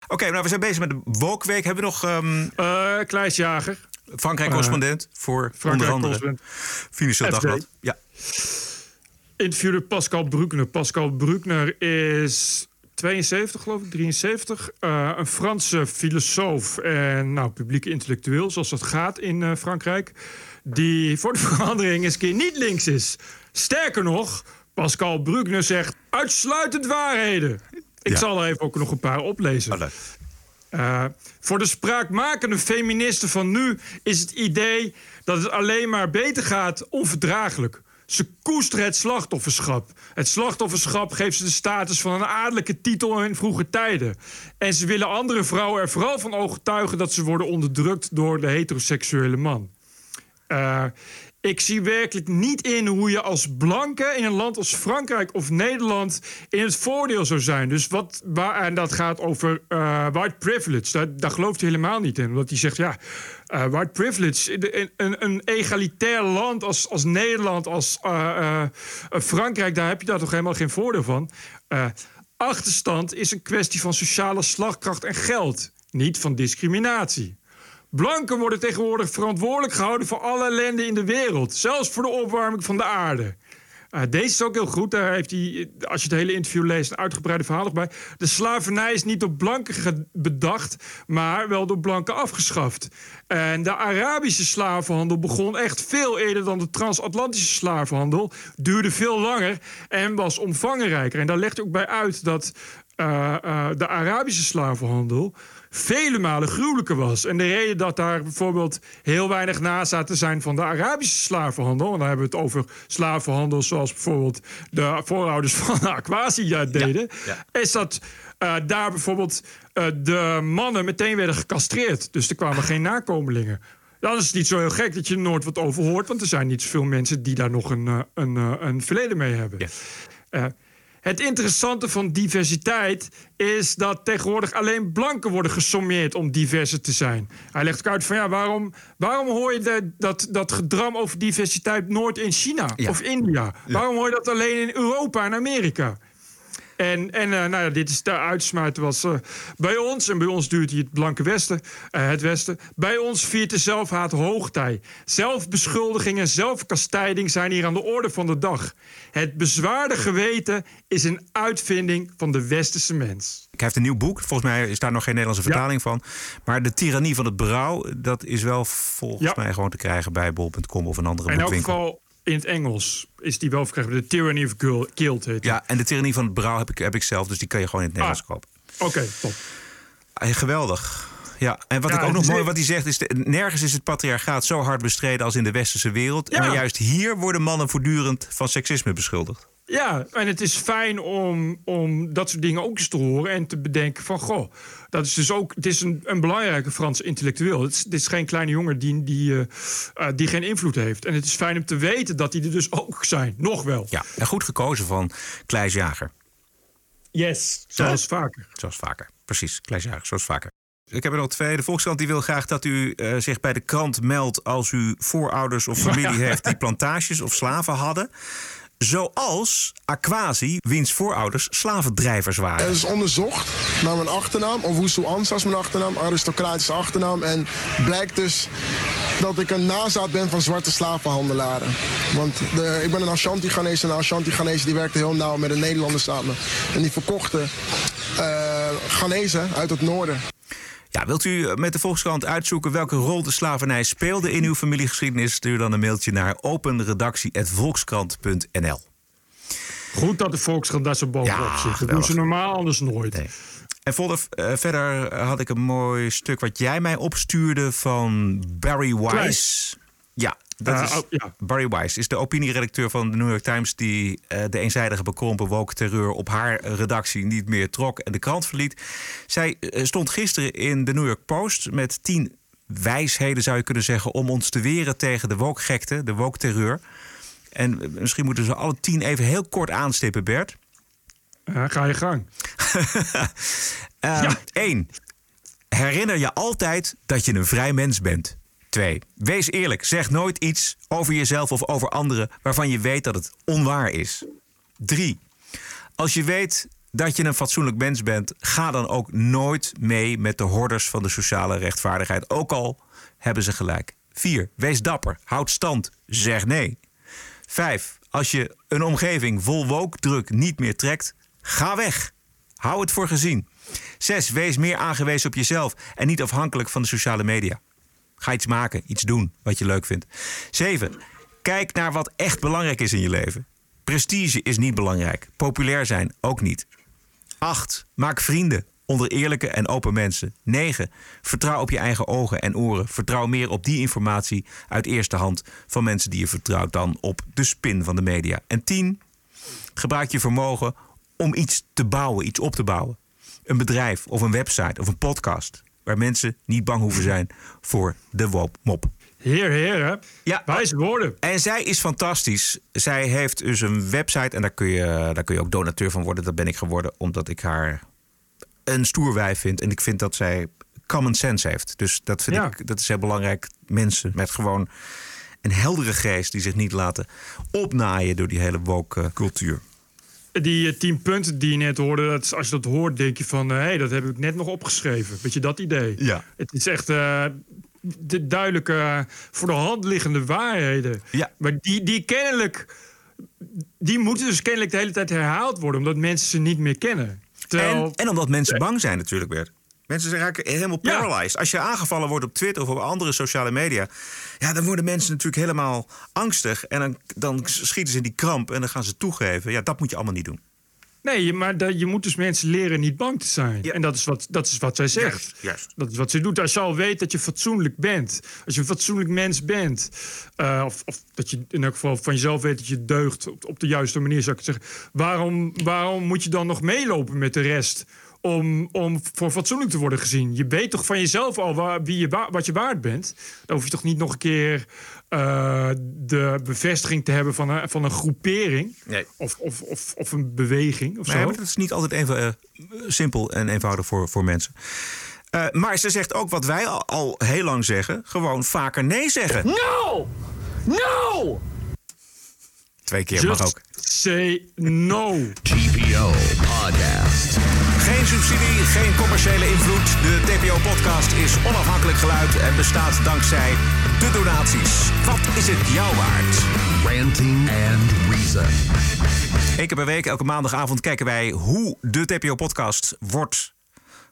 Oké, nou we zijn bezig met de Wokweek. Hebben we nog ehm Eh Kleis Jager. Frankrijk-correspondent voor Frankrijk onder andere correspondent. Financieel FD. Dagblad. Ja. interviewde Pascal Bruckner. Pascal Bruckner is 72, geloof ik, 73. Eh, een Franse filosoof en nou, publieke intellectueel, zoals dat gaat in eh, Frankrijk. Die voor de verandering eens een keer niet links is. Sterker nog, Pascal Bruckner zegt uitsluitend waarheden. Ik Ja. zal er even ook nog een paar oplezen. Eh, voor de spraakmakende feministen van nu is het idee dat het alleen maar beter gaat onverdraaglijk. Ze koesteren het slachtofferschap. Het slachtofferschap geeft ze de status van een adellijke titel in vroege tijden. En ze willen andere vrouwen er vooral van overtuigen dat ze worden onderdrukt door de heteroseksuele man. Eh, ik zie werkelijk niet in hoe je als blanke in een land als Frankrijk of Nederland in het voordeel zou zijn. Dus wat, waar, en dat gaat over eh, white privilege. Daar, gelooft hij helemaal niet in. Omdat hij zegt, ja, eh, white privilege, een, een, een egalitair land als, als Nederland, als eh, Frankrijk, daar heb je daar toch helemaal geen voordeel van. Achterstand is een kwestie van sociale slagkracht en geld, niet van discriminatie. Blanken worden tegenwoordig verantwoordelijk gehouden voor alle ellende in de wereld, zelfs voor de opwarming van de aarde. Uh, deze is ook heel goed. Daar heeft hij, als je het hele interview leest, een uitgebreide verhaal bij. De slavernij is niet door blanken bedacht, maar wel door blanken afgeschaft. En de Arabische slavenhandel begon echt veel eerder dan de transatlantische slavenhandel. Duurde veel langer en was omvangrijker. En daar legt hij ook bij uit dat uh, uh, de Arabische slavenhandel vele malen gruwelijker was. En de reden dat daar bijvoorbeeld heel weinig nazaten zijn van de Arabische slavenhandel, en dan hebben we het over slavenhandel zoals bijvoorbeeld de voorouders van Aquasi deden, is dat uh, daar bijvoorbeeld uh, de mannen meteen werden gecastreerd. Dus er kwamen geen nakomelingen. Dan is het niet zo heel gek dat je er nooit wat over hoort, want er zijn niet zoveel mensen die daar nog een, uh, een, een verleden mee hebben. Het interessante van diversiteit is dat tegenwoordig alleen blanken worden gesommeerd om diverser te zijn. Hij legt ook uit van ja, waarom, waarom hoor je de, dat, dat gedram over diversiteit nooit in China of India? Waarom hoor je dat alleen in Europa en Amerika? En, en uh, nou ja, dit is de uitsmijter was uh, bij ons. En bij ons duurt hij het blanke westen, uh, het westen. Bij ons viert de zelfhaat hoogtij. Zelfbeschuldiging en zelfkastijding zijn hier aan de orde van de dag. Het bezwaarde geweten is een uitvinding van de westerse mens. Ik heeft een nieuw boek. Volgens mij is daar nog geen Nederlandse vertaling van. Maar de tirannie van het berouw, dat is wel volgens ja. mij gewoon te krijgen bij bol.com of een andere in boekwinkel. In het Engels is die wel verkrijgbaar. De Tyranny of Guilt heet Ja, en de Tyrannie van het Brouw heb ik, heb ik zelf. Dus die kan je gewoon in het Nederlands ah, kopen. Oké, okay, top. Hey, geweldig. Ja, en wat ja, ik ook nog mooi wat hij zegt is... De, nergens is het patriarchaat zo hard bestreden als in de westerse wereld. Ja. Maar juist hier worden mannen voortdurend van seksisme beschuldigd. Ja, en het is fijn om, om dat soort dingen ook eens te horen en te bedenken van... goh, dat is dus ook... Het is een, een belangrijke Franse intellectueel. Het is, dit is geen kleine jongen die, die, uh, uh, die geen invloed heeft. En het is fijn om te weten dat die er dus ook zijn. Nog wel. Ja, en goed gekozen van Kleis Jager. Yes, zoals ja. vaker. Zoals vaker, precies. Kleis Jager, zoals vaker. Ik heb er nog twee. De Volkskrant die wil graag dat u uh, zich bij de krant meldt... als u voorouders of familie heeft die plantages of slaven hadden... Zoals Aquasi, wiens voorouders slavendrijvers waren. Er is onderzocht naar mijn achternaam, Owusu Ansas is mijn achternaam, aristocratische achternaam. En blijkt dus dat ik een nazaat ben van zwarte slavenhandelaren. Want de, ik ben een Ashanti-Ghanese en een Ashanti-Ghanese die werkte heel nauw met een Nederlander samen. En die verkochten uh, Ghanese uit het noorden. Ja, wilt u met de Volkskrant uitzoeken welke rol de slavernij speelde in uw familiegeschiedenis? Stuur dan een mailtje naar openredactie.volkskrant.nl. Goed dat de Volkskrant daar zo bovenop Ja, zit. Dat doen ze normaal anders nooit. En Volder, eh, verder had ik een mooi stuk wat jij mij opstuurde van Barry Weiss. Ja, dat Eh, is, oh, ja. Barry Weiss is de opinieredacteur van de New York Times... die eh, de eenzijdige bekrompen woke terreur op haar redactie niet meer trok... en de krant verliet. Zij eh, stond gisteren in de New York Post met tien wijsheden, zou je kunnen zeggen... om ons te weren tegen de woke-gekte, de woke-terreur. En misschien moeten ze alle tien even heel kort aanstippen, Bert. Ga je gang. Eén. Herinner je altijd dat je een vrij mens bent. 2. Wees eerlijk. Zeg nooit iets over jezelf of over anderen waarvan je weet dat het onwaar is. 3. Als je weet dat je een fatsoenlijk mens bent, ga dan ook nooit mee met de horders van de sociale rechtvaardigheid. Ook al hebben ze gelijk. 4. Wees dapper. Houd stand. Zeg nee. 5. Als je een omgeving vol woke-druk niet meer trekt, ga weg. Hou het voor gezien. 6. Wees meer aangewezen op jezelf en niet afhankelijk van de sociale media. Ga iets maken, iets doen wat je leuk vindt. 7. Kijk naar wat echt belangrijk is in je leven. Prestige is niet belangrijk. Populair zijn ook niet. 8. Maak vrienden onder eerlijke en open mensen. 9. Vertrouw op je eigen ogen en oren. Vertrouw meer op die informatie uit eerste hand van mensen die je vertrouwt dan op de spin van de media. En 10. Gebruik je vermogen om iets te bouwen, iets op te bouwen. Een bedrijf of een website of een podcast. Waar mensen niet bang hoeven zijn voor de mop. Heer, heer, hè? Ja, wijze woorden. En zij is fantastisch. Zij heeft dus een website en daar kun, je, daar kun je ook donateur van worden. Dat ben ik geworden omdat ik haar een stoer wijf vind. En ik vind dat zij common sense heeft. Dus dat vind Ja. ik dat is heel belangrijk. Mensen met gewoon een heldere geest die zich niet laten opnaaien door die hele woke cultuur. Die eh, tien punten die je net hoorde, dat als je dat hoort, denk je van... hé, hey, dat heb ik net nog opgeschreven. Weet je, dat idee. Ja. Het is echt eh, de duidelijke, eh, voor de hand liggende waarheden. Ja. Maar die, die kennelijk die moeten dus kennelijk de hele tijd herhaald worden, omdat mensen ze niet meer kennen. Terwijl, En, en omdat mensen bang zijn natuurlijk, Bert. Mensen raken helemaal Ja. paralyzed. Als je aangevallen wordt op Twitter of op andere sociale media... Ja, dan worden mensen natuurlijk helemaal angstig. En dan, dan schieten ze in die kramp en dan gaan ze toegeven. Ja, dat moet je allemaal niet doen. Nee, maar je moet dus mensen leren niet bang te zijn. En dat is wat, dat is wat zij zegt. Juist, juist. Dat is wat ze doet. Als je al weet dat je fatsoenlijk bent, als je een fatsoenlijk mens bent, eh, of, of dat je in elk geval van jezelf weet dat je deugt op, op de juiste manier, zou ik zeggen. Waarom, waarom moet je dan nog meelopen met de rest? Om, om voor fatsoenlijk te worden gezien. Je weet toch van jezelf al waar, wie je, wa- wat je waard bent. Dan hoef je toch niet nog een keer eh, de bevestiging te hebben van een, van een groepering. Nee. Of, of, of, of een beweging of zo. maar dat is niet altijd even eh, simpel en eenvoudig voor, voor mensen. Eh, maar ze zegt ook wat wij al, al heel lang zeggen: gewoon vaker nee zeggen. No! No! Twee keer mag Just ook. say no. TPO Podcast. Geen subsidie, geen commerciële invloed. De TPO-podcast is onafhankelijk geluid en bestaat dankzij de donaties. Wat is het jou waard? Ranting and Reason. Eén keer per week, elke maandagavond, kijken wij hoe de TPO-podcast wordt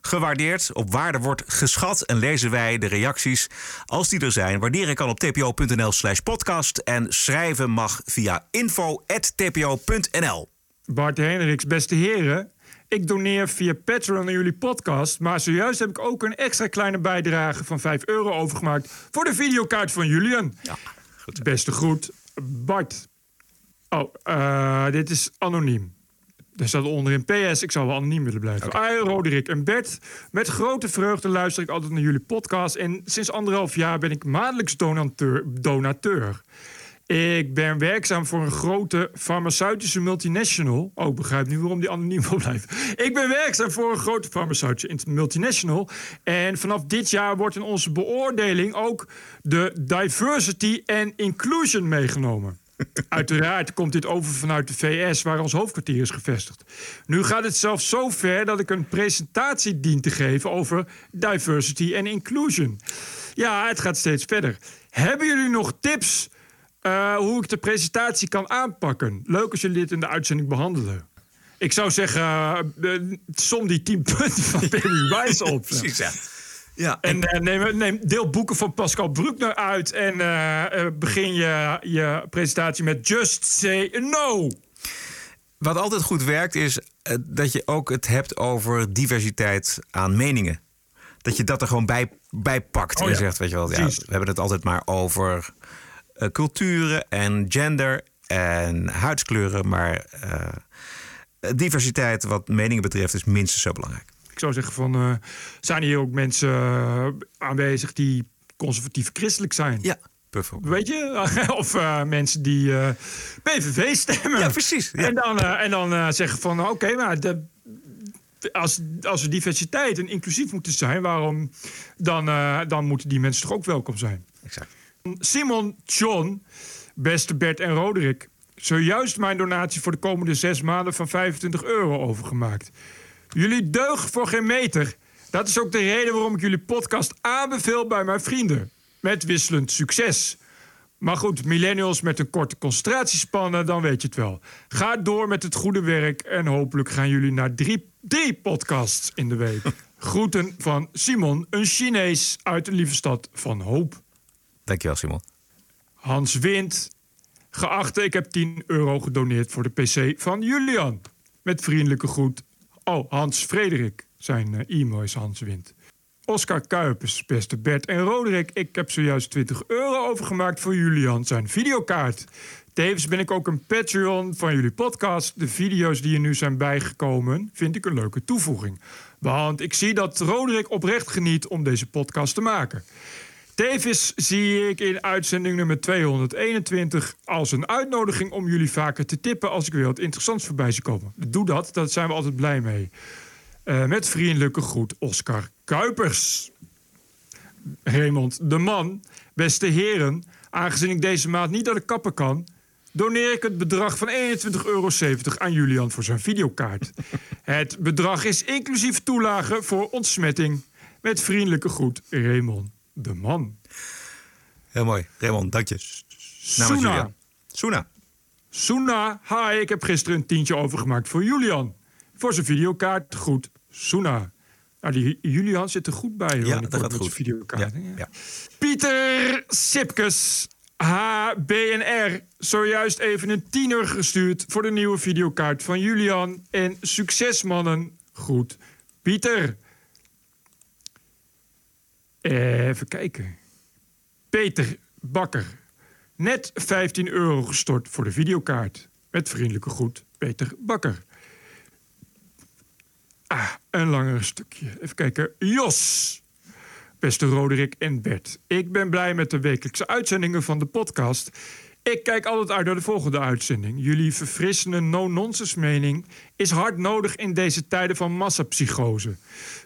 gewaardeerd, op waarde wordt geschat en lezen wij de reacties als die er zijn. Waarderen kan op tpo.nl slash podcast en schrijven mag via info.tpo.nl. Bart Hendricks, beste heren. Ik doneer via Patreon aan jullie podcast. Maar zojuist heb ik ook een extra kleine bijdrage van 5 euro overgemaakt. voor de videokaart van Julian. Ja, goed. Beste groet, Bart. Oh, eh, dit is anoniem. Er staat onderin PS, ik zou wel anoniem willen blijven. Ah, Roderick en Bert. Met grote vreugde luister ik altijd naar jullie podcast. En sinds anderhalf jaar ben ik maandelijks donateur. donateur. Ik ben werkzaam voor een grote farmaceutische multinational. Oh, ik begrijp nu waarom die anoniem wil blijven. Ik ben werkzaam voor een grote farmaceutische multinational. En vanaf dit jaar wordt in onze beoordeling ook de diversity en inclusion meegenomen. Uiteraard komt dit over vanuit de VS, waar ons hoofdkwartier is gevestigd. Nu gaat het zelfs zo ver dat ik een presentatie dien te geven over diversity en inclusion. Ja, het gaat steeds verder. Hebben jullie nog tips eh, hoe ik de presentatie kan aanpakken? Leuk als jullie dit in de uitzending behandelen. Ik zou zeggen, eh, som die 10 punten van Perry Wijs op. Precies, ja. ja En neem, neem, deel boeken van Pascal Bruckner uit en begin je, je presentatie met Just Say No. Wat altijd goed werkt is dat je ook het hebt over diversiteit aan meningen. Dat je dat er gewoon bij, bij pakt Oh en ja, zegt, weet je wel, ja, we hebben het altijd maar over culturen en gender en huidskleuren, maar eh, diversiteit wat meningen betreft is minstens zo belangrijk. Ik zou zeggen van, eh, zijn hier ook mensen eh, aanwezig die conservatief christelijk zijn? Ja, bijvoorbeeld. Weet je? of eh, mensen die eh, PVV stemmen. Ja, precies. Ja. En dan, eh, en dan eh, zeggen van, oké, maar de, als, als er diversiteit en inclusief moeten zijn... waarom dan, eh, dan moeten die mensen toch ook welkom zijn? Exact. Simon John, beste Bert en Roderick... zojuist mijn donatie voor de komende zes maanden van 25 euro overgemaakt. Jullie deugen voor geen meter. Dat is ook de reden waarom ik jullie podcast aanbeveel bij mijn vrienden. Met wisselend succes. Maar goed, millennials met een korte concentratiespannen, dan weet je het wel. Ga door met het goede werk en hopelijk gaan jullie naar drie, drie podcasts in de week. Groeten van Simon, een Chinees uit de lieve stad van Hoop. Dankjewel, Simon. Hans Wind. Geachte, ik heb 10 euro gedoneerd voor de PC van Julian. Met vriendelijke groet. Oh, Hans Frederik. Zijn eh, e-mail is Hans Wind. Oscar Kuipers, beste Bert en Roderick. Ik heb zojuist 20 euro overgemaakt voor Julian, zijn videokaart. Tevens ben ik ook een Patreon van jullie podcast. De video's die er nu zijn bijgekomen, vind ik een leuke toevoeging. Want ik zie dat Roderick oprecht geniet om deze podcast te maken. Tevens zie ik in uitzending nummer 221 als een uitnodiging om jullie vaker te tippen als ik weer wat interessants voorbij zie komen. Doe dat, daar zijn we altijd blij mee. Eh, met vriendelijke groet, Oscar Kuipers. Raymond de Man, beste heren, aangezien ik deze maand niet naar de kapper kan, doneer ik het bedrag van 21,70 euro aan Julian voor zijn videokaart. het bedrag is inclusief toelage voor ontsmetting. Met vriendelijke groet, Raymond de Man. Heel mooi. Raymond, dank je. Namens Soena. Julia. Soena. Soena, hi, ik heb gisteren een tientje overgemaakt voor Julian. Voor zijn videokaart, goed, Soena. Nou, die Julian zit er goed bij. hoor, Ja, dat gaat goed. Videokaart, Ja, ja. Pieter Sipkes, HBNR, zojuist even een tiener gestuurd voor de nieuwe videokaart van Julian. En succes, mannen. Goed. Pieter. Even kijken. Peter Bakker. Net 15 euro gestort voor de videokaart. Met vriendelijke groet, Peter Bakker. Ah, een langer stukje. Even kijken. Jos. Beste Roderick en Bert. Ik ben blij met de wekelijkse uitzendingen van de podcast. Ik kijk altijd uit naar de volgende uitzending. Jullie verfrissende no-nonsense mening is hard nodig in deze tijden van massapsychose.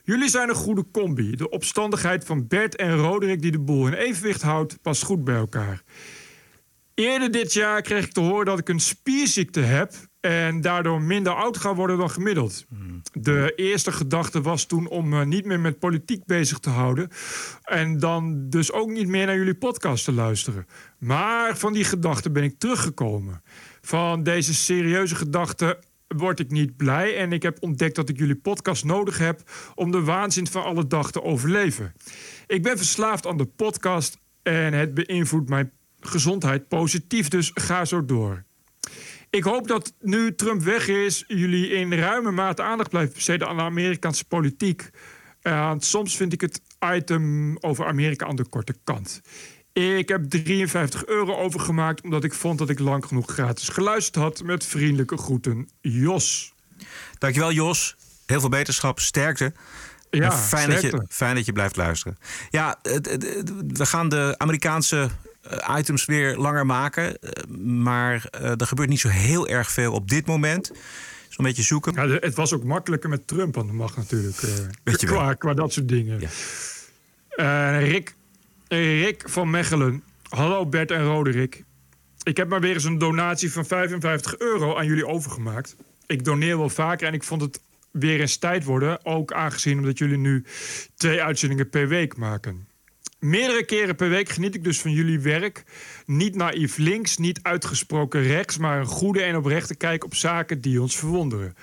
Jullie zijn een goede combi. De opstandigheid van Bert en Roderick die de boel in evenwicht houdt, past goed bij elkaar. Eerder dit jaar kreeg ik te horen dat ik een spierziekte heb en daardoor minder oud ga worden dan gemiddeld. De eerste gedachte was toen om me niet meer met politiek bezig te houden en dan dus ook niet meer naar jullie podcast te luisteren. Maar van die gedachte ben ik teruggekomen. Van deze serieuze gedachte word ik niet blij en ik heb ontdekt dat ik jullie podcast nodig heb om de waanzin van alle dag te overleven. Ik ben verslaafd aan de podcast en het beïnvloedt mijn gezondheid positief, dus ga zo door. Ik hoop dat nu Trump weg is, jullie in ruime mate aandacht blijven besteden aan de Amerikaanse politiek. Want soms vind ik het item over Amerika aan de korte kant. Ik heb 53 euro overgemaakt omdat ik vond dat ik lang genoeg gratis geluisterd had. Met vriendelijke groeten, Jos. Dankjewel Jos. Heel veel beterschap, sterkte. Ja, fijn, dat je, sterkte. fijn dat je blijft luisteren. Ja, we gaan de Amerikaanse items weer langer maken. eh, Maar eh, er gebeurt niet zo heel erg veel op dit moment. Zo'n beetje zoeken. Ja, het was ook makkelijker met Trump aan de macht natuurlijk. eh, Weet je wel. qua, qua dat soort dingen. Eh, Rick, Rick van Mechelen. Hallo Bert en Roderick. Ik heb maar weer eens een donatie van 55 euro aan jullie overgemaakt. Ik doneer wel vaker en ik vond het weer eens tijd worden. Ook aangezien omdat jullie nu twee uitzendingen per week maken. Meerdere keren per week geniet ik dus van jullie werk. Niet naïef links, niet uitgesproken rechts, maar een goede en oprechte kijk op zaken die ons verwonderen.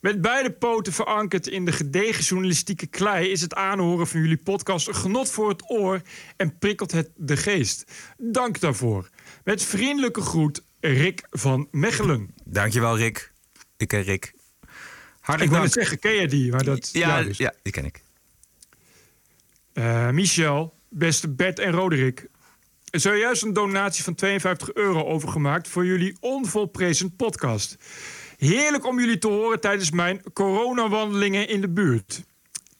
Met beide poten verankerd in de gedegen journalistieke klei is het aanhoren van jullie podcast een genot voor het oor en prikkelt het de geest. Dank daarvoor. Met vriendelijke groet, Rick van Mechelen. Dankjewel Rick. Ik ken Rick. ik Hartelijk wil dank. het zeggen, ken je die? Maar dat, Ja, dus. ja, die ken ik. Eh, Michel, beste Bert en Roderick. Zojuist een donatie van 52 euro overgemaakt voor jullie onvolprezen podcast. Heerlijk om jullie te horen tijdens mijn coronawandelingen in de buurt.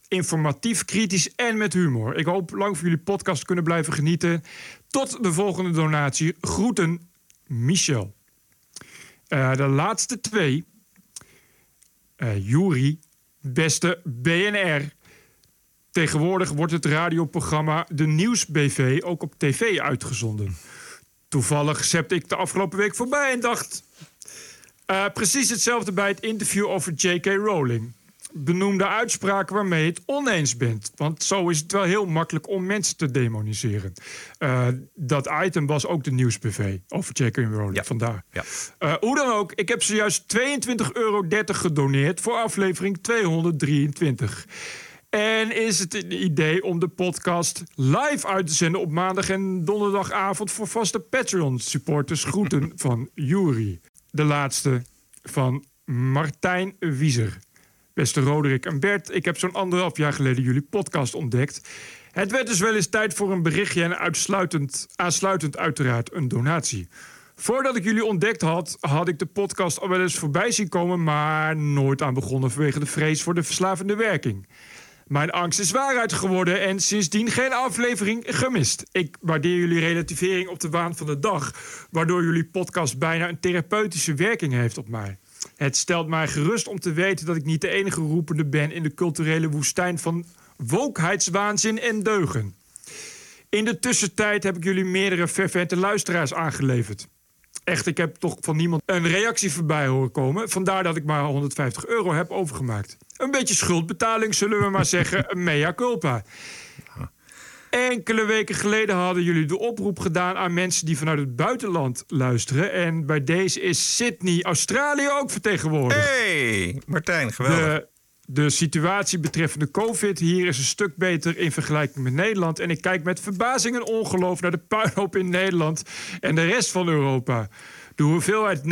Informatief, kritisch en met humor. Ik hoop lang voor jullie podcast kunnen blijven genieten. Tot de volgende donatie. Groeten, Michel. Eh, de laatste twee. Eh Juri, beste BNR. Tegenwoordig wordt het radioprogramma De Nieuwsbv ook op tv uitgezonden. Toevallig zepte ik de afgelopen week voorbij en dacht... eh, precies hetzelfde bij het interview over J.K. Rowling. Benoemde uitspraken waarmee je het oneens bent. Want zo is het wel heel makkelijk om mensen te demoniseren. Eh, dat item was ook de Nieuwsbv over J.K. Rowling, vandaar. Ja. Eh, hoe dan ook, ik heb zojuist 22,30 euro gedoneerd voor aflevering 223. En is het een idee om de podcast live uit te zenden op maandag en donderdagavond voor vaste Patreon-supporters? Groeten van Jury. De laatste van Martijn Wieser. Beste Roderick en Bert, ik heb zo'n anderhalf jaar geleden jullie podcast ontdekt. Het werd dus wel eens tijd voor een berichtje en uitsluitend, aansluitend uiteraard een donatie. Voordat ik jullie ontdekt had, had ik de podcast al wel eens voorbij zien komen, maar nooit aan begonnen vanwege de vrees voor de verslavende werking. Mijn angst is waarheid geworden en sindsdien geen aflevering gemist. Ik waardeer jullie relativering op de waan van de dag, waardoor jullie podcast bijna een therapeutische werking heeft op mij. Het stelt mij gerust om te weten dat ik niet de enige roepende ben in de culturele woestijn van wokheidswaanzin en deugen. In de tussentijd heb ik jullie meerdere fervente luisteraars aangeleverd. Echt, ik heb toch van niemand een reactie voorbij horen komen. Vandaar dat ik maar 150 euro heb overgemaakt. Een beetje schuldbetaling, zullen we maar zeggen. Mea culpa. Enkele weken geleden hadden jullie de oproep gedaan aan mensen die vanuit het buitenland luisteren. En bij deze is Sydney, Australië ook vertegenwoordigd. Hey, Martijn, geweldig. De, de situatie betreffende COVID hier is een stuk beter in vergelijking met Nederland. En ik kijk met verbazing en ongeloof naar de puinhoop in Nederland en de rest van Europa. De hoeveelheid,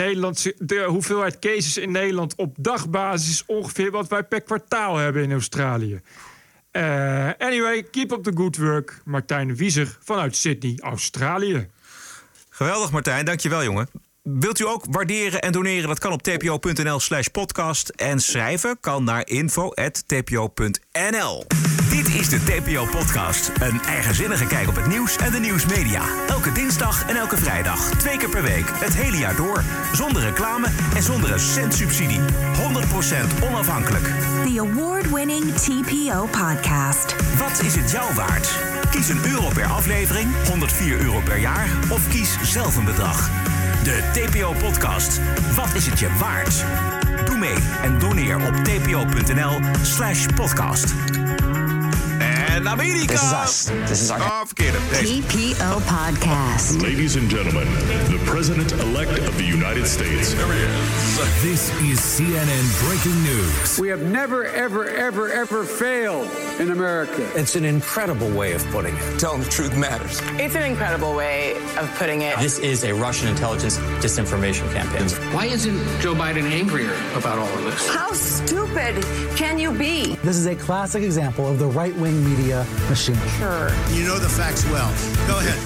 hoeveelheid cases in Nederland op dagbasis is ongeveer wat wij per kwartaal hebben in Australië. Eh, anyway, keep up the good work. Martijn Wieser vanuit Sydney, Australië. Geweldig, Martijn. Dankjewel, jongen. Wilt u ook waarderen en doneren? Dat kan op tpo.nl slash podcast. En schrijven kan naar info.tpo.nl. Dit is de TPO-podcast. Een eigenzinnige kijk op het nieuws en de nieuwsmedia. Elke dinsdag en elke vrijdag. Twee keer per week. Het hele jaar door. Zonder reclame en zonder een cent subsidie. 100% onafhankelijk. The award-winning TPO podcast. Wat is het jou waard? Kies een euro per aflevering, 104 euro per jaar of kies zelf een bedrag. De TPO-podcast. Wat is het je waard? Doe mee en doneer op tpo.nl slash podcast. En Amerika. This is us. This is our- Oh, verkeerde. TPO Podcast. Ladies and gentlemen, the President-elect of the United States. There he is. This is CNN breaking news. We have never, ever, ever, ever failed in America. It's an incredible way of putting it. Telling the truth matters. It's an incredible way of putting it. This is a Russian intelligence disinformation campaign. Why isn't Joe Biden angrier about all of this? How stupid can you be? This is a classic example of the right wing media machine. Sure. You know the facts well. Go ahead.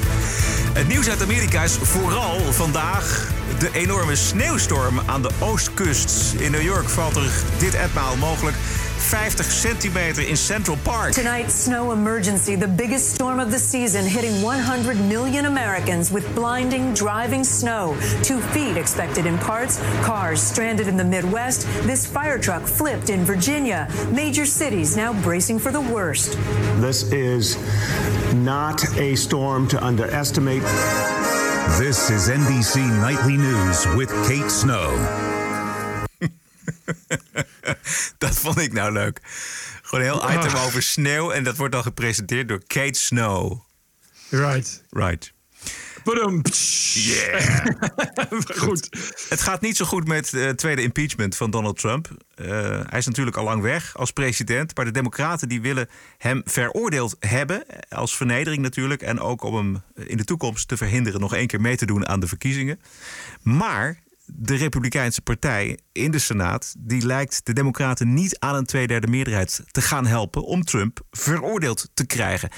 Het nieuws uit Amerika is vooral vandaag de enorme sneeuwstorm aan de oostkust. In New York valt er dit etmaal mogelijk 50 centimeter in Central Park. Tonight's snow emergency, the biggest storm of the season, hitting 100 million Americans with blinding, driving snow. Two feet expected in parts, cars stranded in the Midwest. This fire truck flipped in Virginia. Major cities now bracing for the worst. This is not a storm to underestimate. This is NBC Nightly News with Kate Snow. dat vond ik nou leuk. Gewoon een heel item Ah. over sneeuw. En dat wordt dan gepresenteerd door Kate Snow. Right. Right. Badum. Yeah. Goed. Het gaat niet zo goed met de tweede impeachment van Donald Trump. Eh, hij is natuurlijk al lang weg als president. Maar de Democraten die willen hem veroordeeld hebben. Als vernedering natuurlijk. En ook om hem in de toekomst te verhinderen nog één keer mee te doen aan de verkiezingen. Maar de Republikeinse Partij in de Senaat... die lijkt de Democraten niet aan een tweederde meerderheid te gaan helpen... om Trump veroordeeld te krijgen.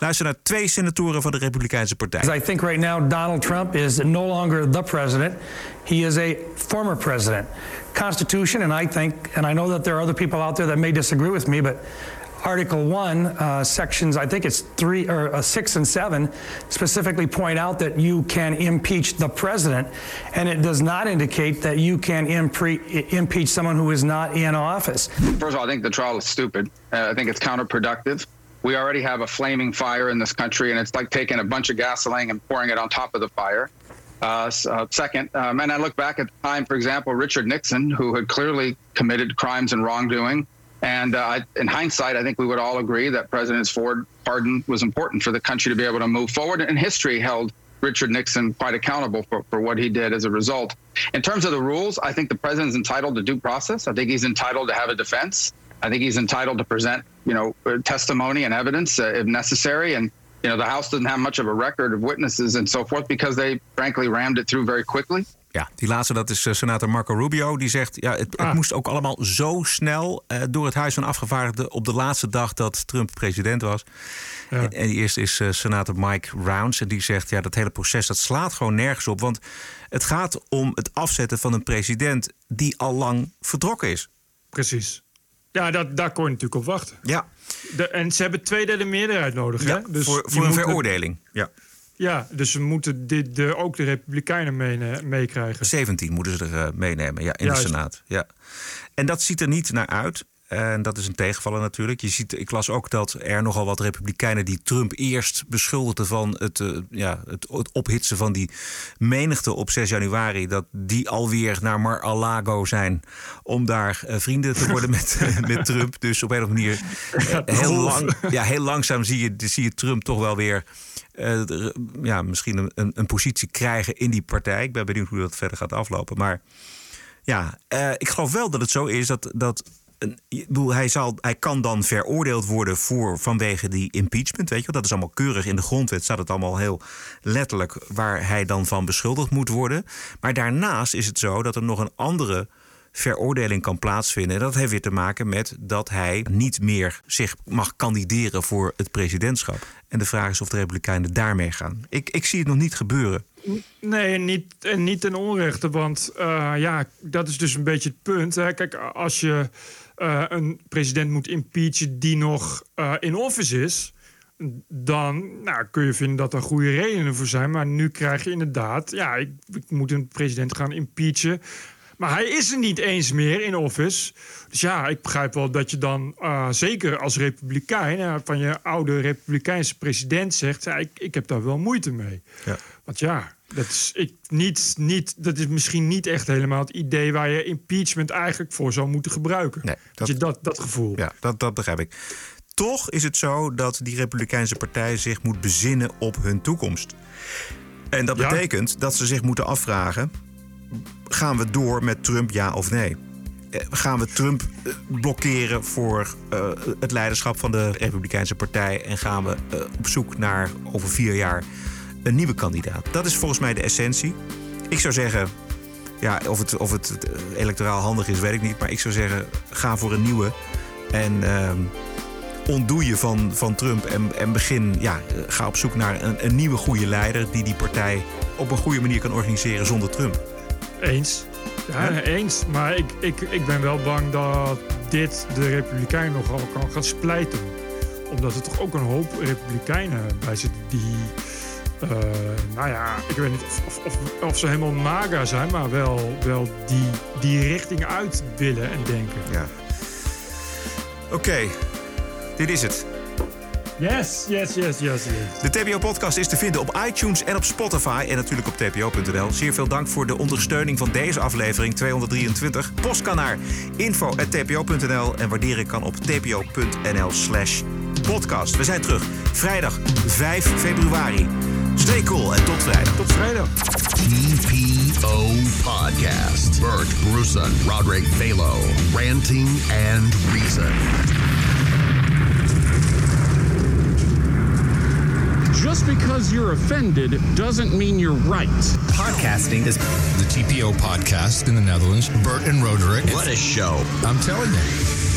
Luister naar twee senatoren van de Republikeinse Partij. I think right now Donald Trump is no longer the president. He is a former president. Constitution, and I think, and I know that there are other people out there that may disagree with me, but Article 1, uh, sections, I think it's three or uh, six and seven, specifically point out that you can impeach the president, and it does not indicate that you can impre- impeach someone who is not in office. First of all, I think the trial is stupid. Uh, I think it's counterproductive. We already have a flaming fire in this country, and it's like taking a bunch of gasoline and pouring it on top of the fire. Uh, uh, second, um, and I look back at the time, for example, Richard Nixon, who had clearly committed crimes and wrongdoing. And uh, in hindsight, I think we would all agree that President Ford pardon was important for the country to be able to move forward. And history held Richard Nixon quite accountable for, for what he did as a result. In terms of the rules, I think the president is entitled to due process. I think he's entitled to have a defense. I think he's entitled to present, you know, uh, testimony and evidence uh, if necessary. And you know, the House doesn't have much of a record of witnesses and so forth because they frankly rammed it through very quickly. Ja, die laatste, dat is eh, senator Marco Rubio. Die zegt, ja, het, het moest ook allemaal zo snel eh, door het Huis van Afgevaardigden... op de laatste dag dat Trump president was. En, en die eerste is eh, senator Mike Rounds. En die zegt, ja, dat hele proces dat slaat gewoon nergens op. Want het gaat om het afzetten van een president... die al lang vertrokken is. Precies. Ja, dat, daar kon je natuurlijk op wachten. Ja. De, en ze hebben twee derde meerderheid nodig, Ja, hè? Dus voor, voor een veroordeling. Ja. Ja, dus ze moeten dit, de, ook de Republikeinen mee- meekrijgen. 17 moeten ze er eh, meenemen ja, in Juist. de Senaat. Ja. En dat ziet er niet naar uit. En dat is een tegenvaller natuurlijk. Je ziet, ik las ook dat er nogal wat republikeinen die Trump eerst beschuldigden van het, uh, ja, het, het, ophitsen van die menigte op 6 januari, dat die alweer naar Mar-a-Lago zijn om daar uh, vrienden te worden met, met Trump. Dus op een of andere manier heel, lang, ja, heel langzaam zie je, zie je Trump toch wel weer uh, ja, misschien een, een, positie krijgen in die partij. Ik ben benieuwd hoe dat verder gaat aflopen. Maar ja, uh, ik geloof wel dat het zo is dat. dat bedoel, hij, zal, hij kan dan veroordeeld worden voor, vanwege die impeachment. Weet je, dat is allemaal keurig in de grondwet. Staat het allemaal heel letterlijk waar hij dan van beschuldigd moet worden. Maar daarnaast is het zo dat er nog een andere veroordeling kan plaatsvinden. En dat heeft weer te maken met dat hij niet meer zich mag kandideren voor het presidentschap. En de vraag is of de Republikeinen daarmee gaan. Ik, ik zie het nog niet gebeuren. Nee, niet, en niet ten onrechte. Want uh, ja, dat is dus een beetje het punt. Hè. Kijk, als je uh, een president moet impeachen die nog uh, in office is dan nou, kun je vinden dat er goede redenen voor zijn. Maar nu krijg je inderdaad, ja, ik, ik moet een president gaan impeachen. Maar hij is er niet eens meer in office. Dus ja, ik begrijp wel dat je dan, uh, zeker als republikein, uh, van je oude republikeinse president zegt: ja, ik, ik heb daar wel moeite mee. Ja. Want ja, dat is, ik, niet, niet, dat is misschien niet echt helemaal het idee waar je impeachment eigenlijk voor zou moeten gebruiken. Nee, dat, je dat, dat gevoel. Ja, dat, dat begrijp ik. Toch is het zo dat die Republikeinse partij zich moet bezinnen op hun toekomst. En dat betekent ja. dat ze zich moeten afvragen: gaan we door met Trump, ja of nee? Eh, gaan we Trump eh, blokkeren voor uh, het leiderschap van de Republikeinse Partij en gaan we op zoek naar over vier jaar een nieuwe kandidaat? Dat is volgens mij de essentie. Ik zou zeggen, ja, of het, of het electoraal handig is, weet ik niet. Maar ik zou zeggen, ga voor een nieuwe. En uh, ontdoe je van, van Trump en, en begin, ja, ga op zoek naar een nieuwe goede leider die die partij op een goede manier kan organiseren zonder Trump. Eens. Ja, eens. Maar ik, ik, ik ben wel bang dat dit de Republikeinen nogal kan gaan splijten. Omdat er toch ook een hoop Republikeinen bij zitten die. Uh, nou ja, ik weet niet of, of, of, ze helemaal maga zijn, maar wel, wel die, die richting uit willen en denken. Ja. Oké, okay. dit is het. Yes, yes, yes, yes, yes. De TPO-podcast is te vinden op iTunes en op Spotify en natuurlijk op tpo.nl. Zeer veel dank voor de ondersteuning van deze aflevering 223. Post kan naar info.tpo.nl en waarderen kan op tpo.nl slash podcast. We zijn terug vrijdag 5 februari. Stay cool en tot vrijdag. Tot vrijdag. TPO Podcast. Bert Bruson, Roderick Balo. Ranting and Reason. Just because you're offended doesn't mean you're right. Podcasting is the TPO podcast in the Netherlands. Bert and Roderick. What a show. I'm telling you.